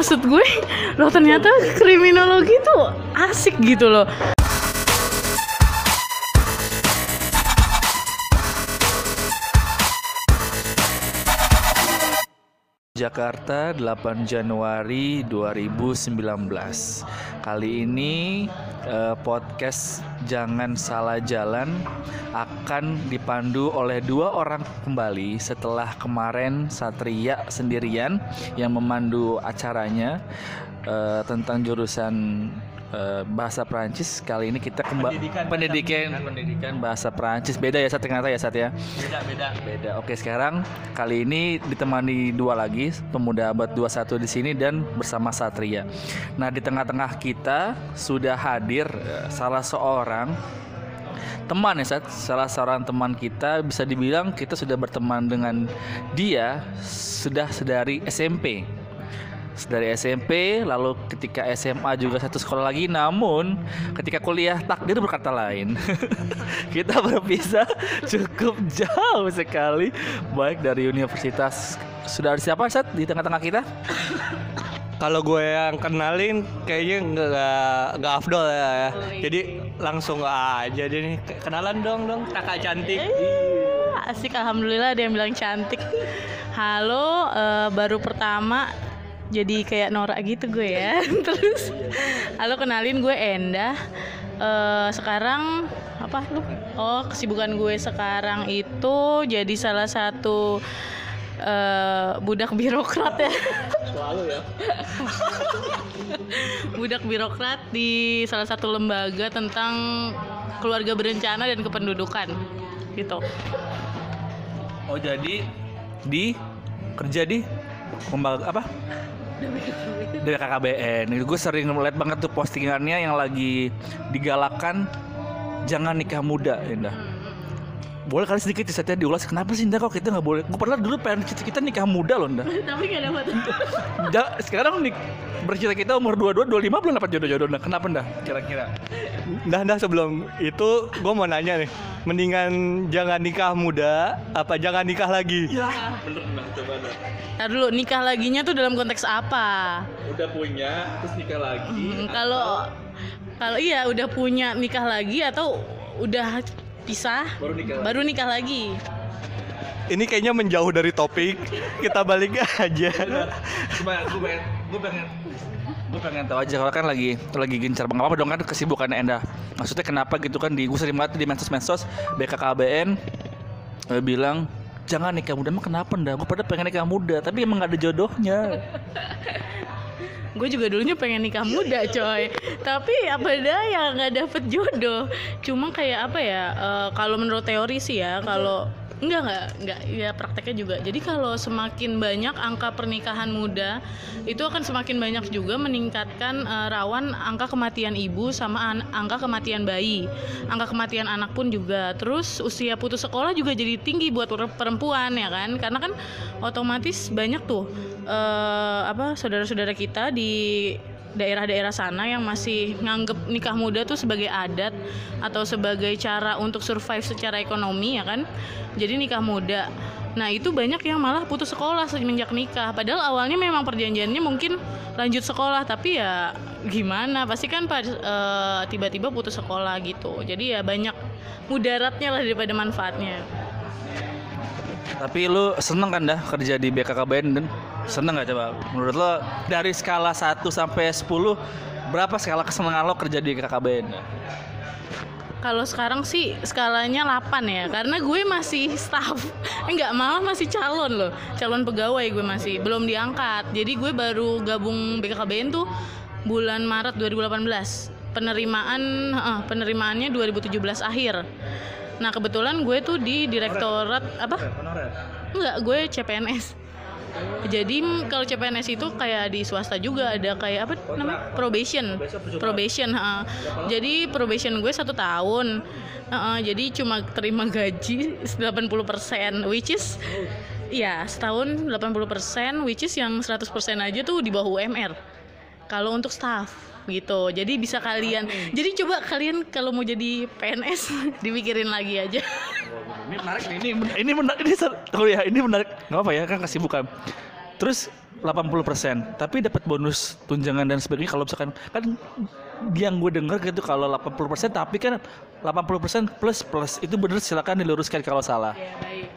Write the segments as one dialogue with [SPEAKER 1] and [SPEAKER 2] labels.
[SPEAKER 1] maksud gue loh ternyata kriminologi tuh asik gitu loh
[SPEAKER 2] Jakarta 8 Januari 2019 Kali ini eh, podcast Jangan Salah Jalan akan dipandu oleh dua orang kembali setelah kemarin Satria sendirian yang memandu acaranya eh, tentang jurusan eh, bahasa Perancis kali ini kita kembali
[SPEAKER 3] Pendidikan
[SPEAKER 2] pendidikan pendidikan bahasa Perancis beda ya Sat ternyata ya Sat ya
[SPEAKER 3] beda beda
[SPEAKER 2] Beda. Oke, sekarang kali ini ditemani dua lagi pemuda abad 21 di sini dan bersama Satria. Nah, di tengah-tengah kita sudah hadir eh, salah seorang teman ya, Sat. Salah seorang teman kita bisa dibilang kita sudah berteman dengan dia sudah sedari SMP. Dari SMP, lalu ketika SMA juga satu sekolah lagi, namun ketika kuliah takdir berkata lain. Kita berpisah cukup jauh sekali, baik dari universitas. Sudah ada siapa saat di tengah-tengah kita?
[SPEAKER 3] kalau gue yang kenalin kayaknya nggak nggak afdol ya, ya. jadi langsung aja deh nih kenalan dong dong kakak cantik
[SPEAKER 1] asik alhamdulillah ada yang bilang cantik halo eh, baru pertama jadi kayak norak gitu gue ya. Terus halo kenalin gue Endah Eh, sekarang apa lu? Oh kesibukan gue sekarang itu jadi salah satu eh, budak birokrat ya.
[SPEAKER 3] Selalu ya.
[SPEAKER 1] Budak birokrat di salah satu lembaga tentang keluarga berencana dan kependudukan gitu.
[SPEAKER 2] Oh jadi di kerja di lembaga apa? BKKBN. Itu gue sering melihat banget tuh postingannya yang lagi digalakan jangan nikah muda, Indah. Boleh kali sedikit Satya diulas kenapa sih Indah kok kita nggak boleh? Gue pernah dulu pengen cita kita nikah muda loh Indah.
[SPEAKER 1] tapi nggak dapat
[SPEAKER 2] Ja- sekarang nih bercita kita umur 22 25 belum dapat jodoh-jodoh Indah. Kenapa Indah? Kira-kira.
[SPEAKER 3] Nah, nah sebelum itu gue mau nanya nih, mendingan jangan nikah muda apa jangan nikah lagi?
[SPEAKER 2] Ya, bener coba Indah.
[SPEAKER 1] Ntar dulu nikah laginya tuh dalam konteks apa
[SPEAKER 2] Udah punya terus nikah lagi.
[SPEAKER 1] Hmm, kalau kalau iya udah punya nikah lagi atau udah pisah
[SPEAKER 2] Baru nikah lagi.
[SPEAKER 1] baru nikah lagi
[SPEAKER 3] Ini kayaknya menjauh dari topik. Kita balik aja.
[SPEAKER 2] Cuma gue pengen, gue pengen, gue pengen tahu aja kalau kan lagi lagi gencar banget apa dong kan kesibukan Enda. Maksudnya kenapa gitu kan di gue sering banget di medsos-medsos BKKBN eh, bilang jangan nikah muda emang kenapa ndak gue pada pengen nikah muda tapi emang gak ada jodohnya
[SPEAKER 1] gue juga dulunya pengen nikah muda coy. Tapi apa daya nggak dapet jodoh. Cuma kayak apa ya eh, kalau menurut teori sih ya kalau enggak enggak enggak ya prakteknya juga. Jadi kalau semakin banyak angka pernikahan muda itu akan semakin banyak juga meningkatkan eh, rawan angka kematian ibu sama an- angka kematian bayi. Angka kematian anak pun juga. Terus usia putus sekolah juga jadi tinggi buat per- perempuan ya kan? Karena kan otomatis banyak tuh eh, apa saudara-saudara kita di daerah-daerah sana yang masih nganggep nikah muda tuh sebagai adat atau sebagai cara untuk survive secara ekonomi ya kan? Jadi nikah muda. Nah itu banyak yang malah putus sekolah semenjak nikah. Padahal awalnya memang perjanjiannya mungkin lanjut sekolah tapi ya gimana? Pasti kan eh, tiba-tiba putus sekolah gitu. Jadi ya banyak mudaratnya lah daripada manfaatnya
[SPEAKER 2] tapi lu seneng kan dah kerja di BKKBN dan seneng gak coba? Menurut lo dari skala 1 sampai 10 berapa skala kesenangan lo kerja di BKKBN
[SPEAKER 1] Kalau sekarang sih skalanya 8 ya. Karena gue masih staff. Enggak, malah masih calon loh. Calon pegawai gue masih. Belum diangkat. Jadi gue baru gabung BKKBN tuh Bulan Maret 2018 Penerimaan eh, Penerimaannya 2017 akhir Nah kebetulan gue tuh di direktorat Apa? Enggak, gue CPNS jadi kalau CPNS itu kayak di swasta juga ada kayak apa namanya probation, probation. ha. Jadi probation gue satu tahun, Ha-ha, jadi cuma terima gaji 80% which is ya setahun 80% which is yang 100% aja tuh di bawah UMR. Kalau untuk staff gitu. Jadi bisa kalian. Jadi coba kalian kalau mau jadi PNS dipikirin lagi aja.
[SPEAKER 2] ini menarik nih, ini ini menarik ini ser- oh ya ini menarik nggak apa ya kan kesibukan terus 80% tapi dapat bonus tunjangan dan sebagainya kalau misalkan kan yang gue denger gitu kalau 80% tapi kan 80% plus plus itu bener silakan diluruskan kalau salah
[SPEAKER 1] Ya, baik.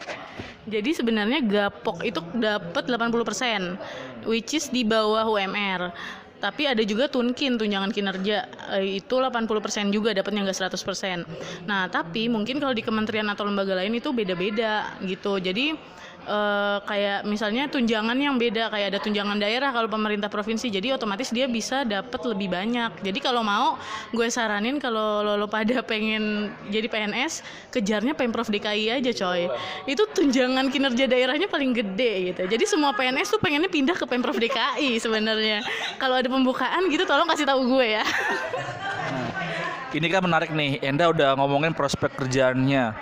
[SPEAKER 1] Jadi sebenarnya gapok itu dapat 80% which is di bawah UMR. Tapi ada juga tunkin tunjangan kinerja eh, itu 80% juga dapatnya nggak 100%. Nah, tapi mungkin kalau di kementerian atau lembaga lain itu beda-beda gitu. Jadi eh, kayak misalnya tunjangan yang beda kayak ada tunjangan daerah kalau pemerintah provinsi jadi otomatis dia bisa dapat lebih banyak. Jadi kalau mau gue saranin kalau lo, lo pada pengen jadi PNS kejarnya pemprov DKI aja coy. Itu tunjangan kinerja daerahnya paling gede gitu. Jadi semua PNS tuh pengennya pindah ke pemprov DKI sebenarnya. Kalau ada pembukaan gitu tolong kasih tahu gue ya.
[SPEAKER 2] Ini kan menarik nih. Enda udah ngomongin prospek kerjaannya.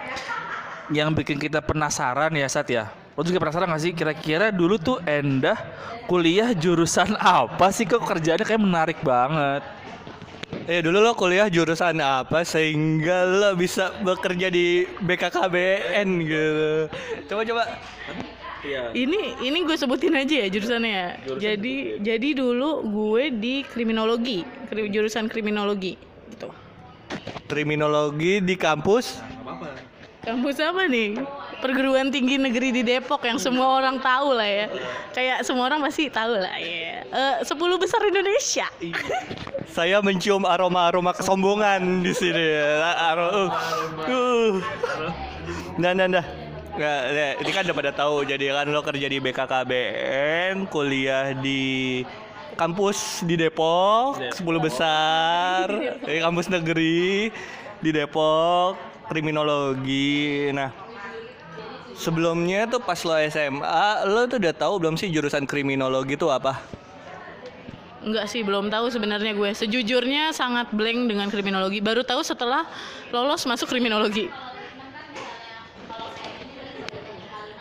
[SPEAKER 2] Yang bikin kita penasaran ya Sat ya lo juga penasaran gak sih kira-kira dulu tuh Enda kuliah jurusan apa sih? Kok kerjaannya kayak menarik banget.
[SPEAKER 3] Eh dulu lo kuliah jurusan apa sehingga lo bisa bekerja di BKKBN gitu. Coba coba.
[SPEAKER 1] ini ini gue sebutin aja ya jurusannya ya. Jadi jadi dulu gue di kriminologi kri- jurusan kriminologi gitu.
[SPEAKER 3] Kriminologi di kampus.
[SPEAKER 1] Kampus apa nih? Perguruan Tinggi Negeri di Depok yang semua orang tahu lah ya. Kayak semua orang pasti tahu lah ya. Eh, 10 besar Indonesia.
[SPEAKER 3] Saya mencium aroma-aroma kesombongan di sini. Aro, uh, uh. Nah, nah, nah. Nah, nah, ini kan udah pada tahu. Jadi kan lo kerja di BKKBN, kuliah di kampus di Depok, 10 besar, di kampus negeri di Depok, kriminologi. Nah, sebelumnya tuh pas lo SMA, lo tuh udah tahu belum sih jurusan kriminologi itu apa?
[SPEAKER 1] Enggak sih, belum tahu sebenarnya gue. Sejujurnya sangat blank dengan kriminologi. Baru tahu setelah lolos masuk kriminologi.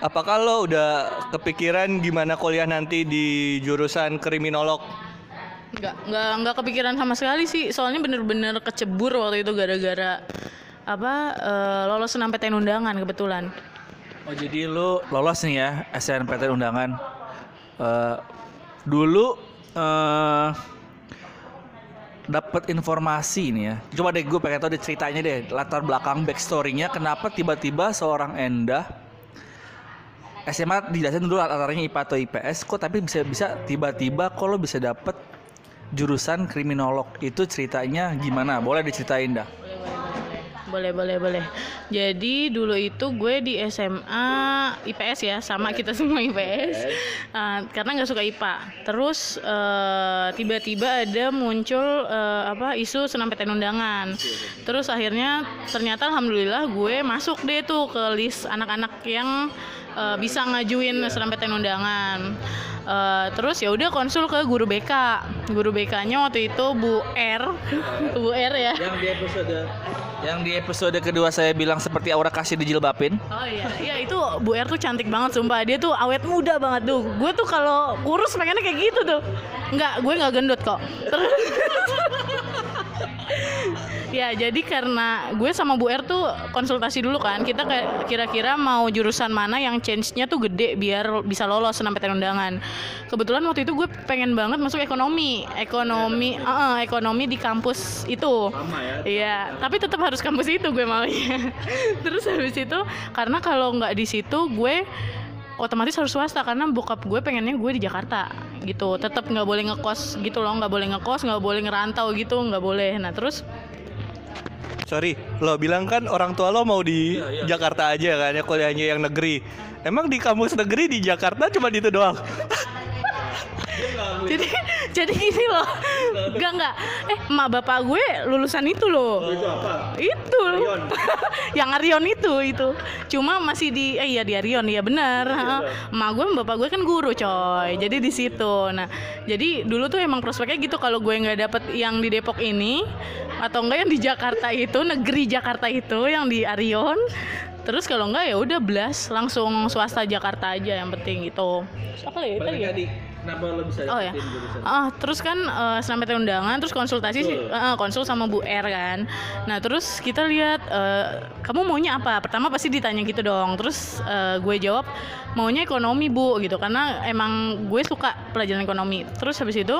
[SPEAKER 3] Apakah lo udah kepikiran gimana kuliah nanti di jurusan kriminolog?
[SPEAKER 1] Enggak, enggak, enggak kepikiran sama sekali sih. Soalnya bener-bener kecebur waktu itu gara-gara apa eh, lolos SNMPTN undangan kebetulan.
[SPEAKER 2] Oh jadi lu lolos nih ya SNMPTN undangan. Eh, dulu eh dapat informasi nih ya. Coba deh gue pengen tahu deh ceritanya deh latar belakang backstorynya kenapa tiba-tiba seorang Endah SMA dijelasin dulu latarnya IPA atau IPS kok tapi bisa bisa tiba-tiba kok lo bisa dapet jurusan kriminolog itu ceritanya gimana boleh diceritain dah.
[SPEAKER 1] Jadi dulu itu gue di SMA IPS ya, sama kita semua IPS. Ah, karena nggak suka IPA. Terus eh, tiba-tiba ada muncul eh, apa isu SNMPTN undangan. Terus akhirnya ternyata alhamdulillah gue masuk deh tuh ke list anak-anak yang eh, bisa ngajuin SNMPTN undangan. Eh, terus ya udah konsul ke guru BK. Guru BK-nya waktu itu Bu R. Bu R ya.
[SPEAKER 2] yang di episode yang di episode kedua saya bilang seperti aura kasih dijilbabin
[SPEAKER 1] Oh iya, iya itu Bu R tuh cantik banget sumpah. Dia tuh awet muda banget tuh. Gue tuh kalau kurus pengennya kayak gitu tuh. Enggak, gue nggak gendut kok. Terus Ya, jadi karena gue sama Bu R tuh konsultasi dulu kan. Kita kayak kira-kira mau jurusan mana yang change-nya tuh gede biar bisa lolos SNMPTN undangan. Kebetulan waktu itu gue pengen banget masuk ekonomi. Ekonomi, eh, ekonomi di kampus itu. Iya, tapi tetap harus kampus itu gue maunya. Terus habis itu karena kalau nggak di situ gue otomatis harus swasta karena bokap gue pengennya gue di Jakarta gitu tetap nggak boleh ngekos gitu loh nggak boleh ngekos nggak boleh ngerantau gitu nggak boleh nah terus
[SPEAKER 3] Sorry, lo bilang kan orang tua lo mau di Jakarta aja kan ya kuliahnya yang negeri. Emang di kampus negeri di Jakarta cuma itu doang?
[SPEAKER 1] jadi jadi gini loh. Nggak nggak eh emak bapak gue lulusan itu loh. Itu yang Arion itu itu. Cuma masih di eh iya di Arion ya benar emak gue sama bapak gue kan guru coy. Jadi di situ. Nah jadi dulu tuh emang prospeknya gitu kalau gue nggak dapet yang di Depok ini atau enggak yang di Jakarta itu negeri Jakarta itu yang di Arion. Terus kalau enggak ya udah blas langsung swasta Jakarta aja yang penting gitu. Apa lagi tadi ya?
[SPEAKER 2] Kenapa lo bisa
[SPEAKER 1] Oh ya. Ah, terus kan eh, SNMPTN undangan, terus konsultasi sih, eh, konsul sama Bu R kan. Nah, terus kita lihat eh, kamu maunya apa? Pertama pasti ditanya gitu dong. Terus eh, gue jawab maunya ekonomi, Bu, gitu. Karena emang gue suka pelajaran ekonomi. Terus habis itu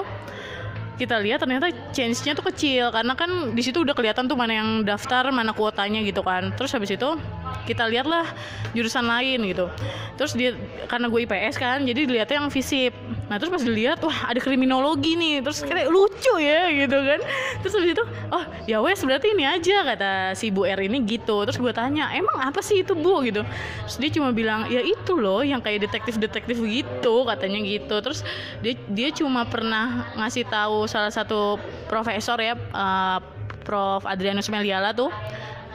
[SPEAKER 1] kita lihat ternyata change-nya tuh kecil karena kan di situ udah kelihatan tuh mana yang daftar, mana kuotanya gitu kan. Terus habis itu kita lihatlah jurusan lain gitu. Terus dia karena gue IPS kan, jadi dilihatnya yang fisip. Nah, terus pas dilihat wah ada kriminologi nih. Terus kayak lucu ya gitu kan. Terus habis itu, oh ya wes berarti ini aja kata si Bu R ini gitu. Terus gue tanya, "Emang apa sih itu, Bu?" gitu. Terus dia cuma bilang, "Ya itu loh yang kayak detektif-detektif gitu," katanya gitu. Terus dia dia cuma pernah ngasih tahu salah satu profesor ya eh, Prof Adrianus Meliala tuh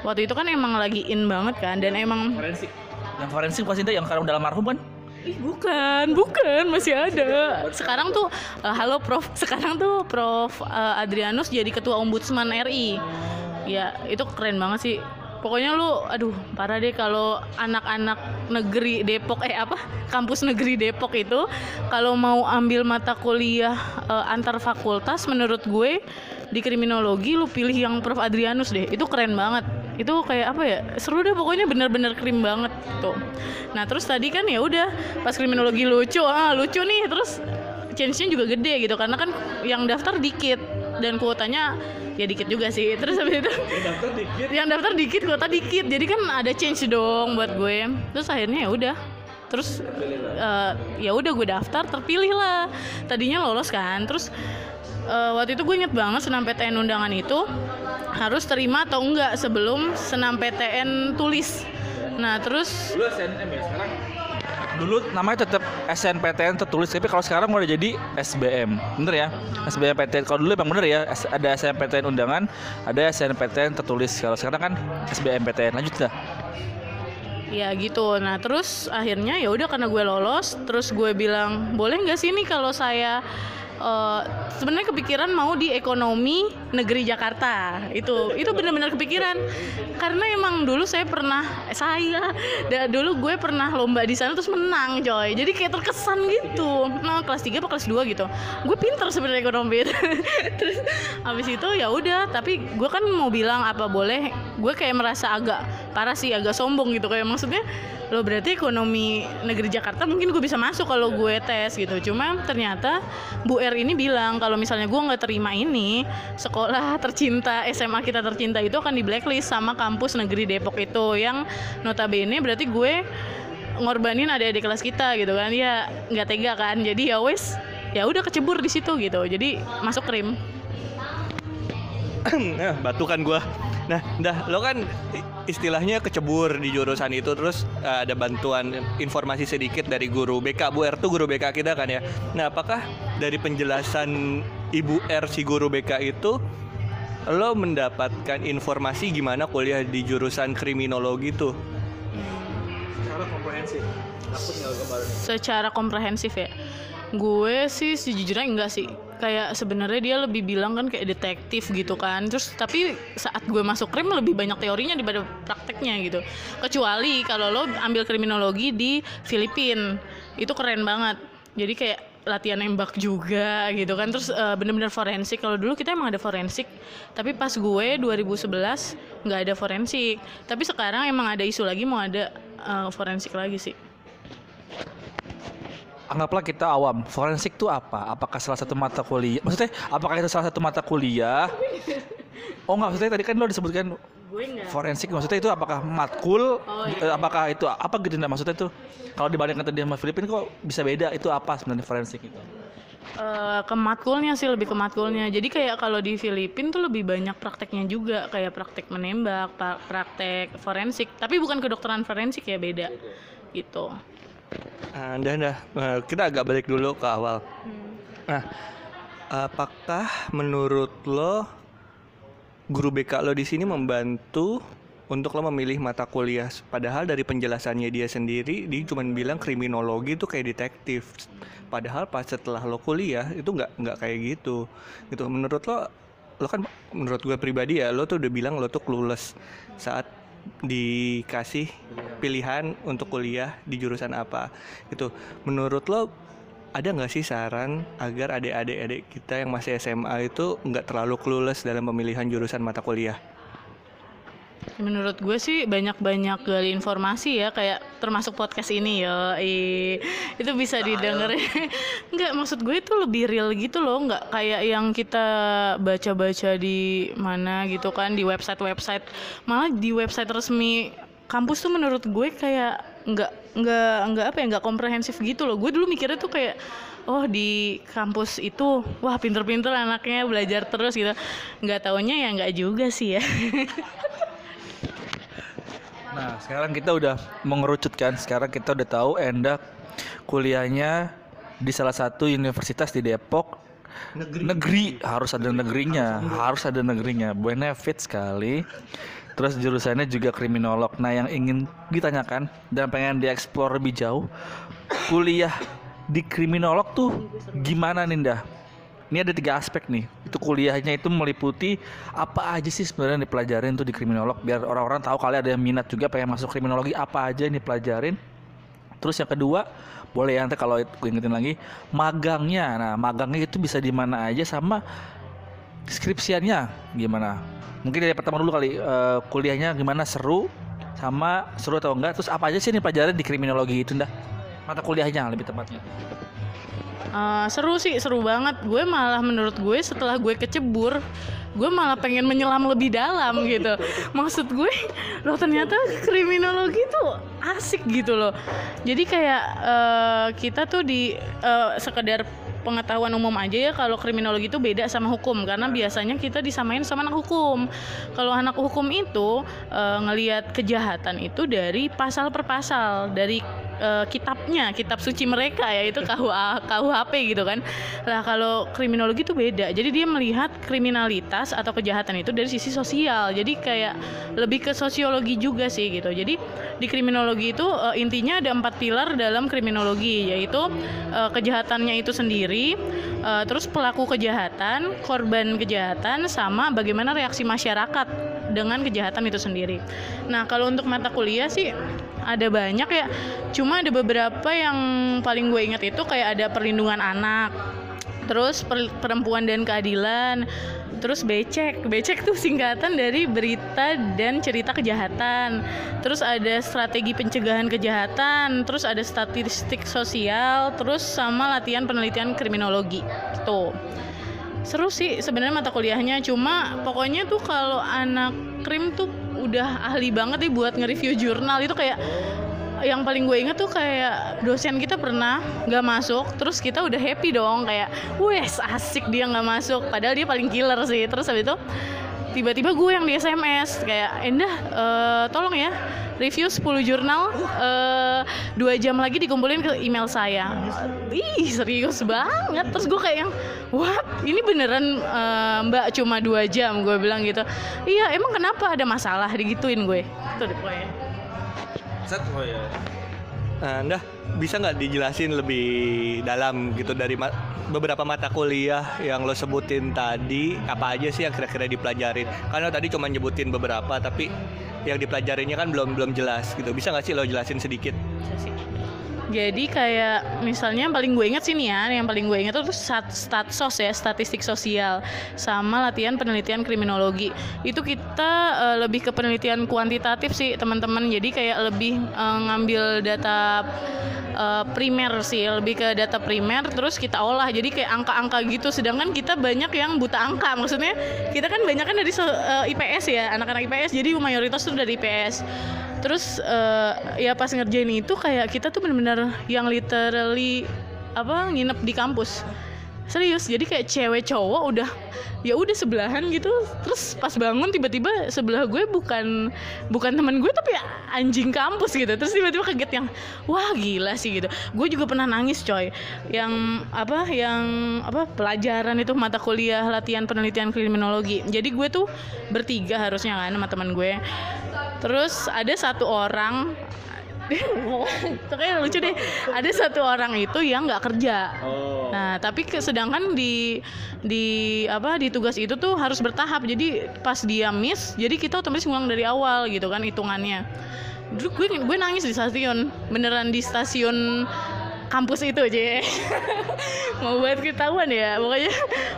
[SPEAKER 1] waktu itu kan emang lagi in banget kan dan emang
[SPEAKER 2] Forensik. Yang forensik pasti itu yang sekarang udah almarhum kan?
[SPEAKER 1] Ih, bukan bukan masih ada sekarang tuh eh, halo Prof sekarang tuh Prof eh, Adrianus jadi ketua ombudsman RI ya itu keren banget sih pokoknya lu aduh parah deh kalau anak-anak negeri Depok eh apa kampus negeri Depok itu kalau mau ambil mata kuliah eh, antar fakultas menurut gue di kriminologi lu pilih yang Prof. Adrianus deh. Itu keren banget. Itu kayak apa ya? Seru deh pokoknya bener-bener krim banget tuh. Nah terus tadi kan ya udah pas kriminologi lucu ah lucu nih. Terus change-nya juga gede gitu karena kan yang daftar dikit dan kuotanya ya dikit juga sih. Terus habis itu yang daftar dikit? Kuota dikit. Jadi kan ada change dong buat gue. Terus akhirnya ya udah. Terus eh, ya udah gue daftar terpilih lah. Tadinya lolos kan. Terus eh, waktu itu gue inget banget senam PTN undangan itu harus terima atau enggak sebelum senam PTN tulis. Nah terus
[SPEAKER 2] Dulu SNM ya sekarang? Dulu namanya tetap SNPTN tertulis tapi kalau sekarang udah jadi SBM bener ya? SBMPTN kalau dulu emang bener ya ada SNPTN undangan ada SNPTN tertulis. Kalau sekarang kan SBMPTN lanjut dah.
[SPEAKER 1] Ya gitu. Nah terus akhirnya ya udah karena gue lolos terus gue bilang boleh nggak sih nih kalau saya eh, sebenarnya kepikiran mau di ekonomi negeri Jakarta. Itu itu benar-benar kepikiran. Karena emang dulu saya pernah saya da- dulu gue pernah lomba di sana terus menang coy. Jadi kayak terkesan gitu. Nah kelas 3 apa kelas 2 gitu. Gue pinter sebenarnya ekonomi. Terus habis itu ya udah. Tapi gue kan mau bilang apa boleh gue kayak merasa agak parah sih agak sombong gitu. Kayak maksudnya lo berarti ekonomi negeri Jakarta mungkin gue bisa masuk kalau gue tes gitu. Cuma ternyata Bu R ini bilang kalau misalnya gue nggak terima ini sekolah tercinta SMA kita tercinta itu akan di blacklist sama kampus negeri Depok itu yang notabene berarti gue ngorbanin ada di kelas kita gitu kan. Ya nggak tega kan. Jadi ya wes ya udah kecebur di situ gitu. Jadi masuk krim.
[SPEAKER 3] Nah, batukan gua. Nah, dah lo kan istilahnya kecebur di jurusan itu terus eh, ada bantuan informasi sedikit dari guru BK Bu R tuh guru BK kita kan ya. Nah, apakah dari penjelasan Ibu R si guru BK itu lo mendapatkan informasi gimana kuliah di jurusan kriminologi tuh?
[SPEAKER 2] secara komprehensif. Kemarin?
[SPEAKER 1] Secara komprehensif ya? Gue sih sejujurnya enggak sih kayak sebenarnya dia lebih bilang kan kayak detektif gitu kan. Terus tapi saat gue masuk krim lebih banyak teorinya daripada prakteknya gitu. Kecuali kalau lo ambil kriminologi di Filipina itu keren banget. Jadi kayak latihan nembak juga gitu kan. Terus eh, bener-bener forensik. Kalau dulu kita emang ada forensik. Tapi pas gue 2011 nggak ada forensik. Tapi sekarang emang ada isu lagi mau ada eh, forensik lagi sih
[SPEAKER 2] anggaplah kita awam. Forensik itu apa? Apakah salah satu mata kuliah? Maksudnya apakah itu salah satu mata kuliah? Oh nggak maksudnya tadi kan lo disebutkan forensik. Maksudnya itu apakah matkul?
[SPEAKER 1] Oh,
[SPEAKER 2] Eh,
[SPEAKER 1] iya.
[SPEAKER 2] apakah itu apa gitu? Nah maksudnya itu kalau dibandingkan tadi sama Filipina kok bisa beda itu apa sebenarnya forensik itu?
[SPEAKER 1] Eh, ke matkulnya sih lebih ke matkulnya. Jadi kayak kalau di Filipina tuh lebih banyak prakteknya juga. Kayak praktek menembak, pra- praktek forensik. Tapi bukan kedokteran forensik ya beda. Gitu.
[SPEAKER 3] Ah, dah dah. Eh, kita agak balik dulu ke awal. Nah, apakah menurut lo guru BK lo di sini membantu untuk lo memilih mata kuliah? Padahal dari penjelasannya dia sendiri, dia cuma bilang kriminologi itu kayak detektif. Padahal pas setelah lo kuliah itu nggak nggak kayak gitu. Gitu. Menurut lo, lo kan menurut gue pribadi ya, lo tuh udah bilang lo tuh clueless saat dikasih pilihan untuk kuliah di jurusan apa gitu. Menurut lo ada nggak sih saran agar adik-adik kita yang masih SMA itu nggak terlalu clueless dalam pemilihan jurusan mata kuliah?
[SPEAKER 1] Menurut gue sih banyak-banyak gali informasi ya kayak termasuk podcast ini ya. Itu bisa didengar. Enggak maksud gue itu lebih real gitu loh, nggak kayak yang kita baca-baca di mana gitu kan di website-website. Malah di website resmi kampus tuh menurut gue kayak nggak nggak nggak apa ya nggak komprehensif gitu loh. Gue dulu mikirnya tuh kayak oh di kampus itu wah pinter-pinter anaknya belajar terus gitu. Nggak taunya ya nggak juga sih ya.
[SPEAKER 2] Nah, sekarang kita udah mengerucutkan. Sekarang kita udah tahu Enda kuliahnya di salah satu universitas di Depok. Negeri, harus ada negerinya, harus ada negerinya. Benefit sekali. Terus jurusannya juga kriminolog. Nah, yang ingin ditanyakan dan pengen dieksplor lebih jauh, kuliah di kriminolog tuh gimana Ninda? Ini ada tiga aspek nih. Itu kuliahnya itu meliputi apa aja sih sebenarnya dipelajarin tuh di kriminolog biar orang-orang tahu kali ada yang minat juga pengen masuk kriminologi apa aja yang dipelajarin. Terus yang kedua, boleh ya nanti kalau gue ingetin lagi, magangnya. Nah, magangnya itu bisa di mana aja sama skripsiannya gimana? Mungkin dari pertama dulu kali eh, kuliahnya gimana seru sama seru atau enggak? Terus apa aja sih yang dipelajarin di kriminologi itu dah? Mata kuliahnya lebih tepatnya.
[SPEAKER 1] Eh, seru sih, seru banget. Gue malah menurut gue setelah gue kecebur, gue malah pengen menyelam lebih dalam gitu. Maksud gue, loh ternyata kriminologi tuh asik gitu loh. Jadi kayak eh, kita tuh di eh, sekedar pengetahuan umum aja ya kalau kriminologi itu beda sama hukum karena biasanya kita disamain sama anak hukum. Kalau anak hukum itu eh, ngelihat kejahatan itu dari pasal per pasal, dari eh, kitabnya, kitab suci mereka ya itu KUA, KUHP gitu kan. Lah kalau kriminologi itu beda. Jadi dia melihat kriminalitas atau kejahatan itu dari sisi sosial. Jadi kayak lebih ke sosiologi juga sih gitu. Jadi di kriminologi itu eh, intinya ada empat pilar dalam kriminologi yaitu eh, kejahatannya itu sendiri, eh, terus pelaku kejahatan, korban kejahatan, sama bagaimana reaksi masyarakat dengan kejahatan itu sendiri. Nah kalau untuk mata kuliah sih ada banyak ya. Cuma ada beberapa yang paling gue ingat itu kayak ada perlindungan anak, terus per- perempuan dan keadilan, terus becek. Becek tuh singkatan dari berita dan cerita kejahatan. Terus ada strategi pencegahan kejahatan, terus ada statistik sosial, terus sama latihan penelitian kriminologi. Gitu. Seru sih sebenarnya mata kuliahnya, cuma pokoknya tuh kalau anak krim tuh udah ahli banget nih buat nge-review jurnal. Itu kayak yang paling gue inget tuh kayak dosen kita pernah nggak masuk terus kita udah happy dong. Kayak wes asik dia nggak masuk. Padahal dia paling killer sih. Terus habis itu tiba-tiba gue yang di SMS kayak Endah eh, tolong ya review 10 jurnal eh, dua jam lagi dikumpulin ke email saya. Ih serius banget. Terus gue kayak yang what? Ini beneran eh, mbak cuma dua jam gue bilang gitu. Iya emang kenapa ada masalah? Digituin gue. Itu deh pokoknya
[SPEAKER 2] Set, oh ya.
[SPEAKER 3] Anda bisa nggak dijelasin lebih dalam gitu dari ma- beberapa mata kuliah yang lo sebutin tadi apa aja sih yang kira-kira dipelajarin? Karena tadi cuma nyebutin beberapa tapi yang dipelajarinya kan belum belum jelas gitu. Bisa nggak sih lo jelasin sedikit?
[SPEAKER 1] Jadi kayak misalnya yang paling gue inget sih nih ya, yang paling gue inget tuh stat statsos ya, statistik sosial, sama latihan penelitian kriminologi. Itu kita eh, lebih ke penelitian kuantitatif sih teman-teman. Jadi kayak lebih eh, ngambil data eh, primer sih, lebih ke data primer, terus kita olah. Jadi kayak angka-angka gitu. Sedangkan kita banyak yang buta angka. Maksudnya kita kan banyak kan dari eh, IPS ya, anak-anak IPS. Jadi mayoritas tuh dari IPS terus eh, ya pas ngerjain itu kayak kita tuh bener-bener yang literally apa nginep di kampus. Serius jadi kayak cewek cowok udah ya udah sebelahan gitu. Terus pas bangun tiba-tiba sebelah gue bukan bukan teman gue tapi anjing kampus gitu. Terus tiba-tiba kaget yang wah gila sih gitu. Gue juga pernah nangis coy. Yang apa yang apa pelajaran itu mata kuliah latihan penelitian kriminologi. Jadi gue tuh bertiga harusnya kan sama teman gue terus ada satu orang kayak lucu deh ada satu orang itu yang nggak kerja
[SPEAKER 2] Oh.
[SPEAKER 1] Nah, tapi ke- sedangkan di di apa di tugas itu tuh harus bertahap. Jadi pas dia miss, jadi kita otomatis ngulang dari awal gitu kan hitungannya. Dulu gue gue nangis di stasiun, beneran di stasiun kampus itu aja mau buat ketahuan ya pokoknya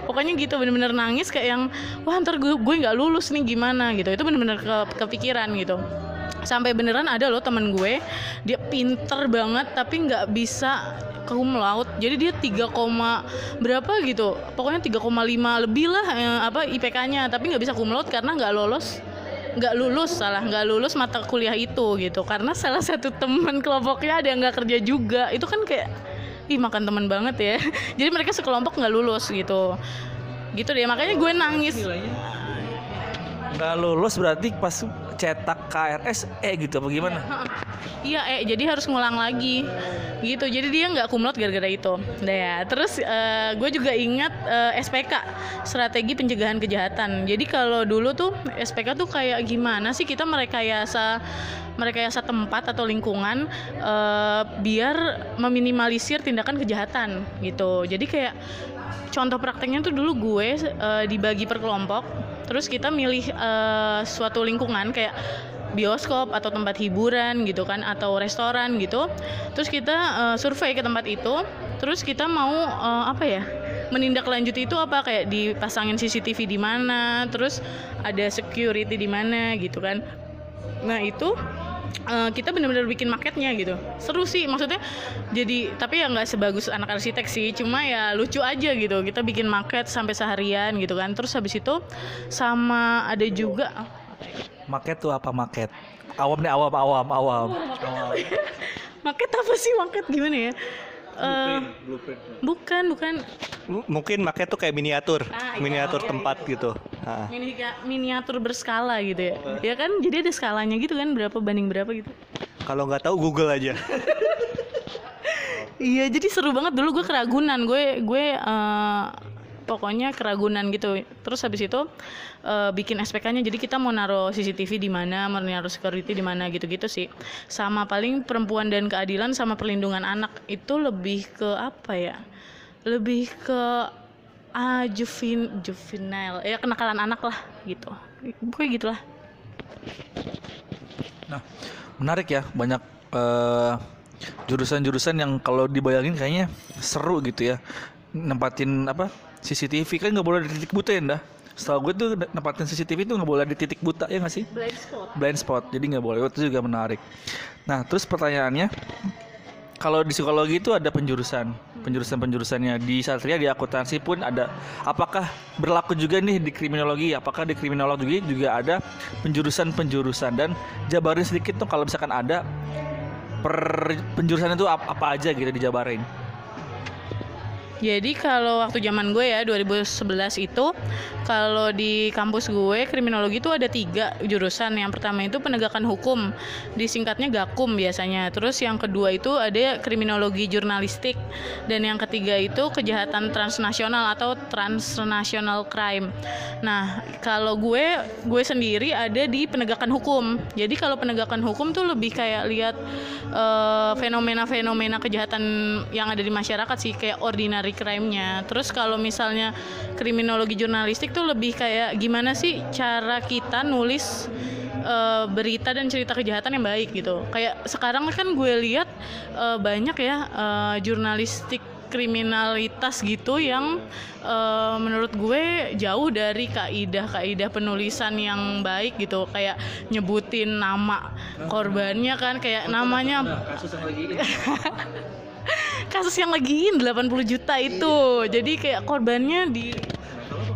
[SPEAKER 1] pokoknya gitu bener-bener nangis kayak yang wah ntar gue gue nggak lulus nih gimana? gitu. Itu bener-bener ke- kepikiran gitu. Sampai beneran ada loh temen gue dia pinter banget tapi nggak bisa cum laude. Jadi dia 3, koma berapa gitu pokoknya 3,5 lebih lah eh, apa IPK-nya tapi nggak bisa cum laude karena nggak lolos nggak lulus salah nggak lulus mata kuliah itu gitu. Karena salah satu teman kelompoknya ada yang nggak kerja juga. Itu kan kayak ih makan teman banget ya. Jadi mereka sekelompok nggak lulus gitu. Gitu deh makanya gue nangis
[SPEAKER 2] nggak lulus berarti pas cetak KRS eh gitu apa gimana
[SPEAKER 1] Iya, eh jadi harus ngulang lagi gitu. Jadi dia nggak kumlot gara-gara itu. Udah ya. Terus eh, gue juga ingat eh, SPK, strategi pencegahan kejahatan. Jadi kalau dulu tuh SPK tuh kayak gimana sih kita merekayasa merekayasa tempat atau lingkungan eh, biar meminimalisir tindakan kejahatan gitu. Jadi kayak contoh prakteknya tuh dulu gue eh, dibagi per kelompok. Terus kita milih eh, suatu lingkungan kayak bioskop atau tempat hiburan gitu kan atau restoran gitu. Terus kita eh, survei ke tempat itu. Terus kita mau eh, apa ya menindaklanjuti itu apa? Kayak dipasangin CCTV di mana terus ada security di mana gitu kan. Nah itu eh, kita benar-benar bikin maketnya gitu seru sih maksudnya jadi tapi ya nggak sebagus anak arsitek sih cuma ya lucu aja gitu kita bikin maket sampai seharian gitu kan terus habis itu sama ada juga
[SPEAKER 2] Market tuh apa market? Awam nih awam awam awam.
[SPEAKER 1] Maket apa sih maket gimana ya? Eh, bukan bukan
[SPEAKER 3] M- Mungkin market tuh kayak miniatur,
[SPEAKER 1] Ah, iya.
[SPEAKER 3] miniatur tempat gitu. Ah.
[SPEAKER 1] mini miniatur berskala gitu ya. Ya kan jadi ada skalanya gitu kan berapa banding berapa gitu.
[SPEAKER 3] Kalau nggak tahu Google aja.
[SPEAKER 1] Iya jadi seru banget dulu gue keragunan gue gue eh, pokoknya keragunan gitu. Terus habis itu eh, bikin SPK-nya jadi kita mau naruh CCTV di mana, mau naruh security di mana gitu-gitu sih. Sama paling perempuan dan keadilan sama perlindungan anak itu lebih ke apa ya? Lebih ke ah juvin juvenile ya kenakalan anak lah gitu. Gue gitulah.
[SPEAKER 2] Nah, menarik ya banyak eh, jurusan-jurusan yang kalau dibayangin kayaknya seru gitu ya. Nempatin apa CCTV kan nggak boleh di titik buta ya dah. Setahu gue tuh nempatin CCTV itu nggak boleh di titik buta ya nggak sih?
[SPEAKER 1] Blind spot.
[SPEAKER 2] Blind spot, jadi nggak boleh. Itu juga menarik. Nah, terus pertanyaannya, kalau di psikologi itu ada penjurusan, penjurusan-penjurusannya di satria di akuntansi pun ada. Apakah berlaku juga nih di kriminologi? Apakah di kriminologi juga ada penjurusan-penjurusan dan jabarin sedikit tuh kalau misalkan ada per penjurusan itu ap- apa aja gitu dijabarin.
[SPEAKER 1] Jadi kalau waktu zaman gue ya 2011 itu kalau di kampus gue kriminologi itu ada tiga jurusan. Yang pertama itu penegakan hukum, disingkatnya Gakum biasanya. Terus yang kedua itu ada kriminologi jurnalistik dan yang ketiga itu kejahatan transnasional atau transnational crime. Nah kalau gue gue sendiri ada di penegakan hukum. Jadi kalau penegakan hukum tuh lebih kayak lihat eh, fenomena-fenomena kejahatan yang ada di masyarakat sih kayak ordinary crime-nya. Terus kalau misalnya kriminologi jurnalistik tuh lebih kayak gimana sih cara kita nulis eh, berita dan cerita kejahatan yang baik gitu. Kayak sekarang kan gue lihat eh, banyak ya eh, jurnalistik kriminalitas gitu yang eh, menurut gue jauh dari kaidah-kaidah penulisan yang baik gitu kayak nyebutin nama korbannya kan kayak namanya
[SPEAKER 2] kasus yang lagi
[SPEAKER 1] kasus yang lagi in 80 juta itu. Jadi kayak korbannya di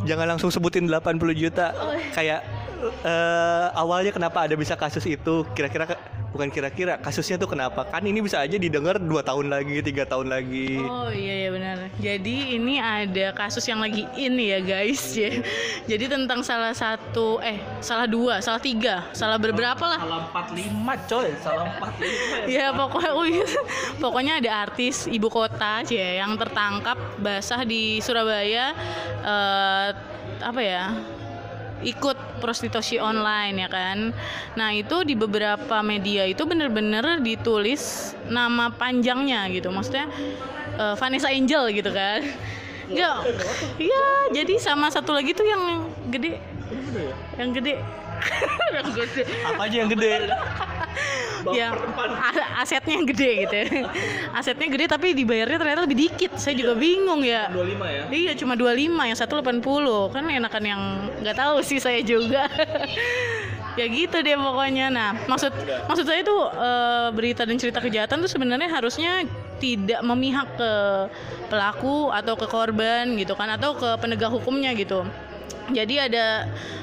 [SPEAKER 3] Jangan langsung sebutin 80 juta. Kayak eh, awalnya kenapa ada bisa kasus itu? Kira-kira bukan kira-kira kasusnya tuh kenapa? Kan ini bisa aja didengar dua tahun lagi, tiga tahun lagi.
[SPEAKER 1] Oh iya ya benar. Jadi ini ada kasus yang lagi in ya guys ya. Jadi tentang salah satu eh salah dua, salah tiga, salah beberapa lah.
[SPEAKER 2] salah 45 coy, salah 45.
[SPEAKER 1] Ya pokoknya iya. pokoknya ada artis ibu kota cie yang tertangkap basah di Surabaya eh, apa ya? ikut prostitusi online ya kan. Nah, itu di beberapa media itu bener-bener ditulis nama panjangnya gitu. Maksudnya eh, Vanessa Angel gitu kan. Ya, ya, jadi sama satu lagi tuh yang gede. Yang gede. yang gede.
[SPEAKER 3] Apa aja yang gede?
[SPEAKER 1] yang a- asetnya gede gitu. Ya. asetnya gede tapi dibayarnya ternyata lebih dikit. Saya juga bingung ya.
[SPEAKER 2] 25 ya?
[SPEAKER 1] Iya cuma 25 yang satu 80 kan enakan yang nggak tahu sih saya juga. Ya gitu deh pokoknya. Nah maksud maksud saya tuh eh, berita dan cerita kejahatan tuh sebenarnya harusnya tidak memihak ke pelaku atau ke korban gitu kan atau ke penegak hukumnya gitu jadi ada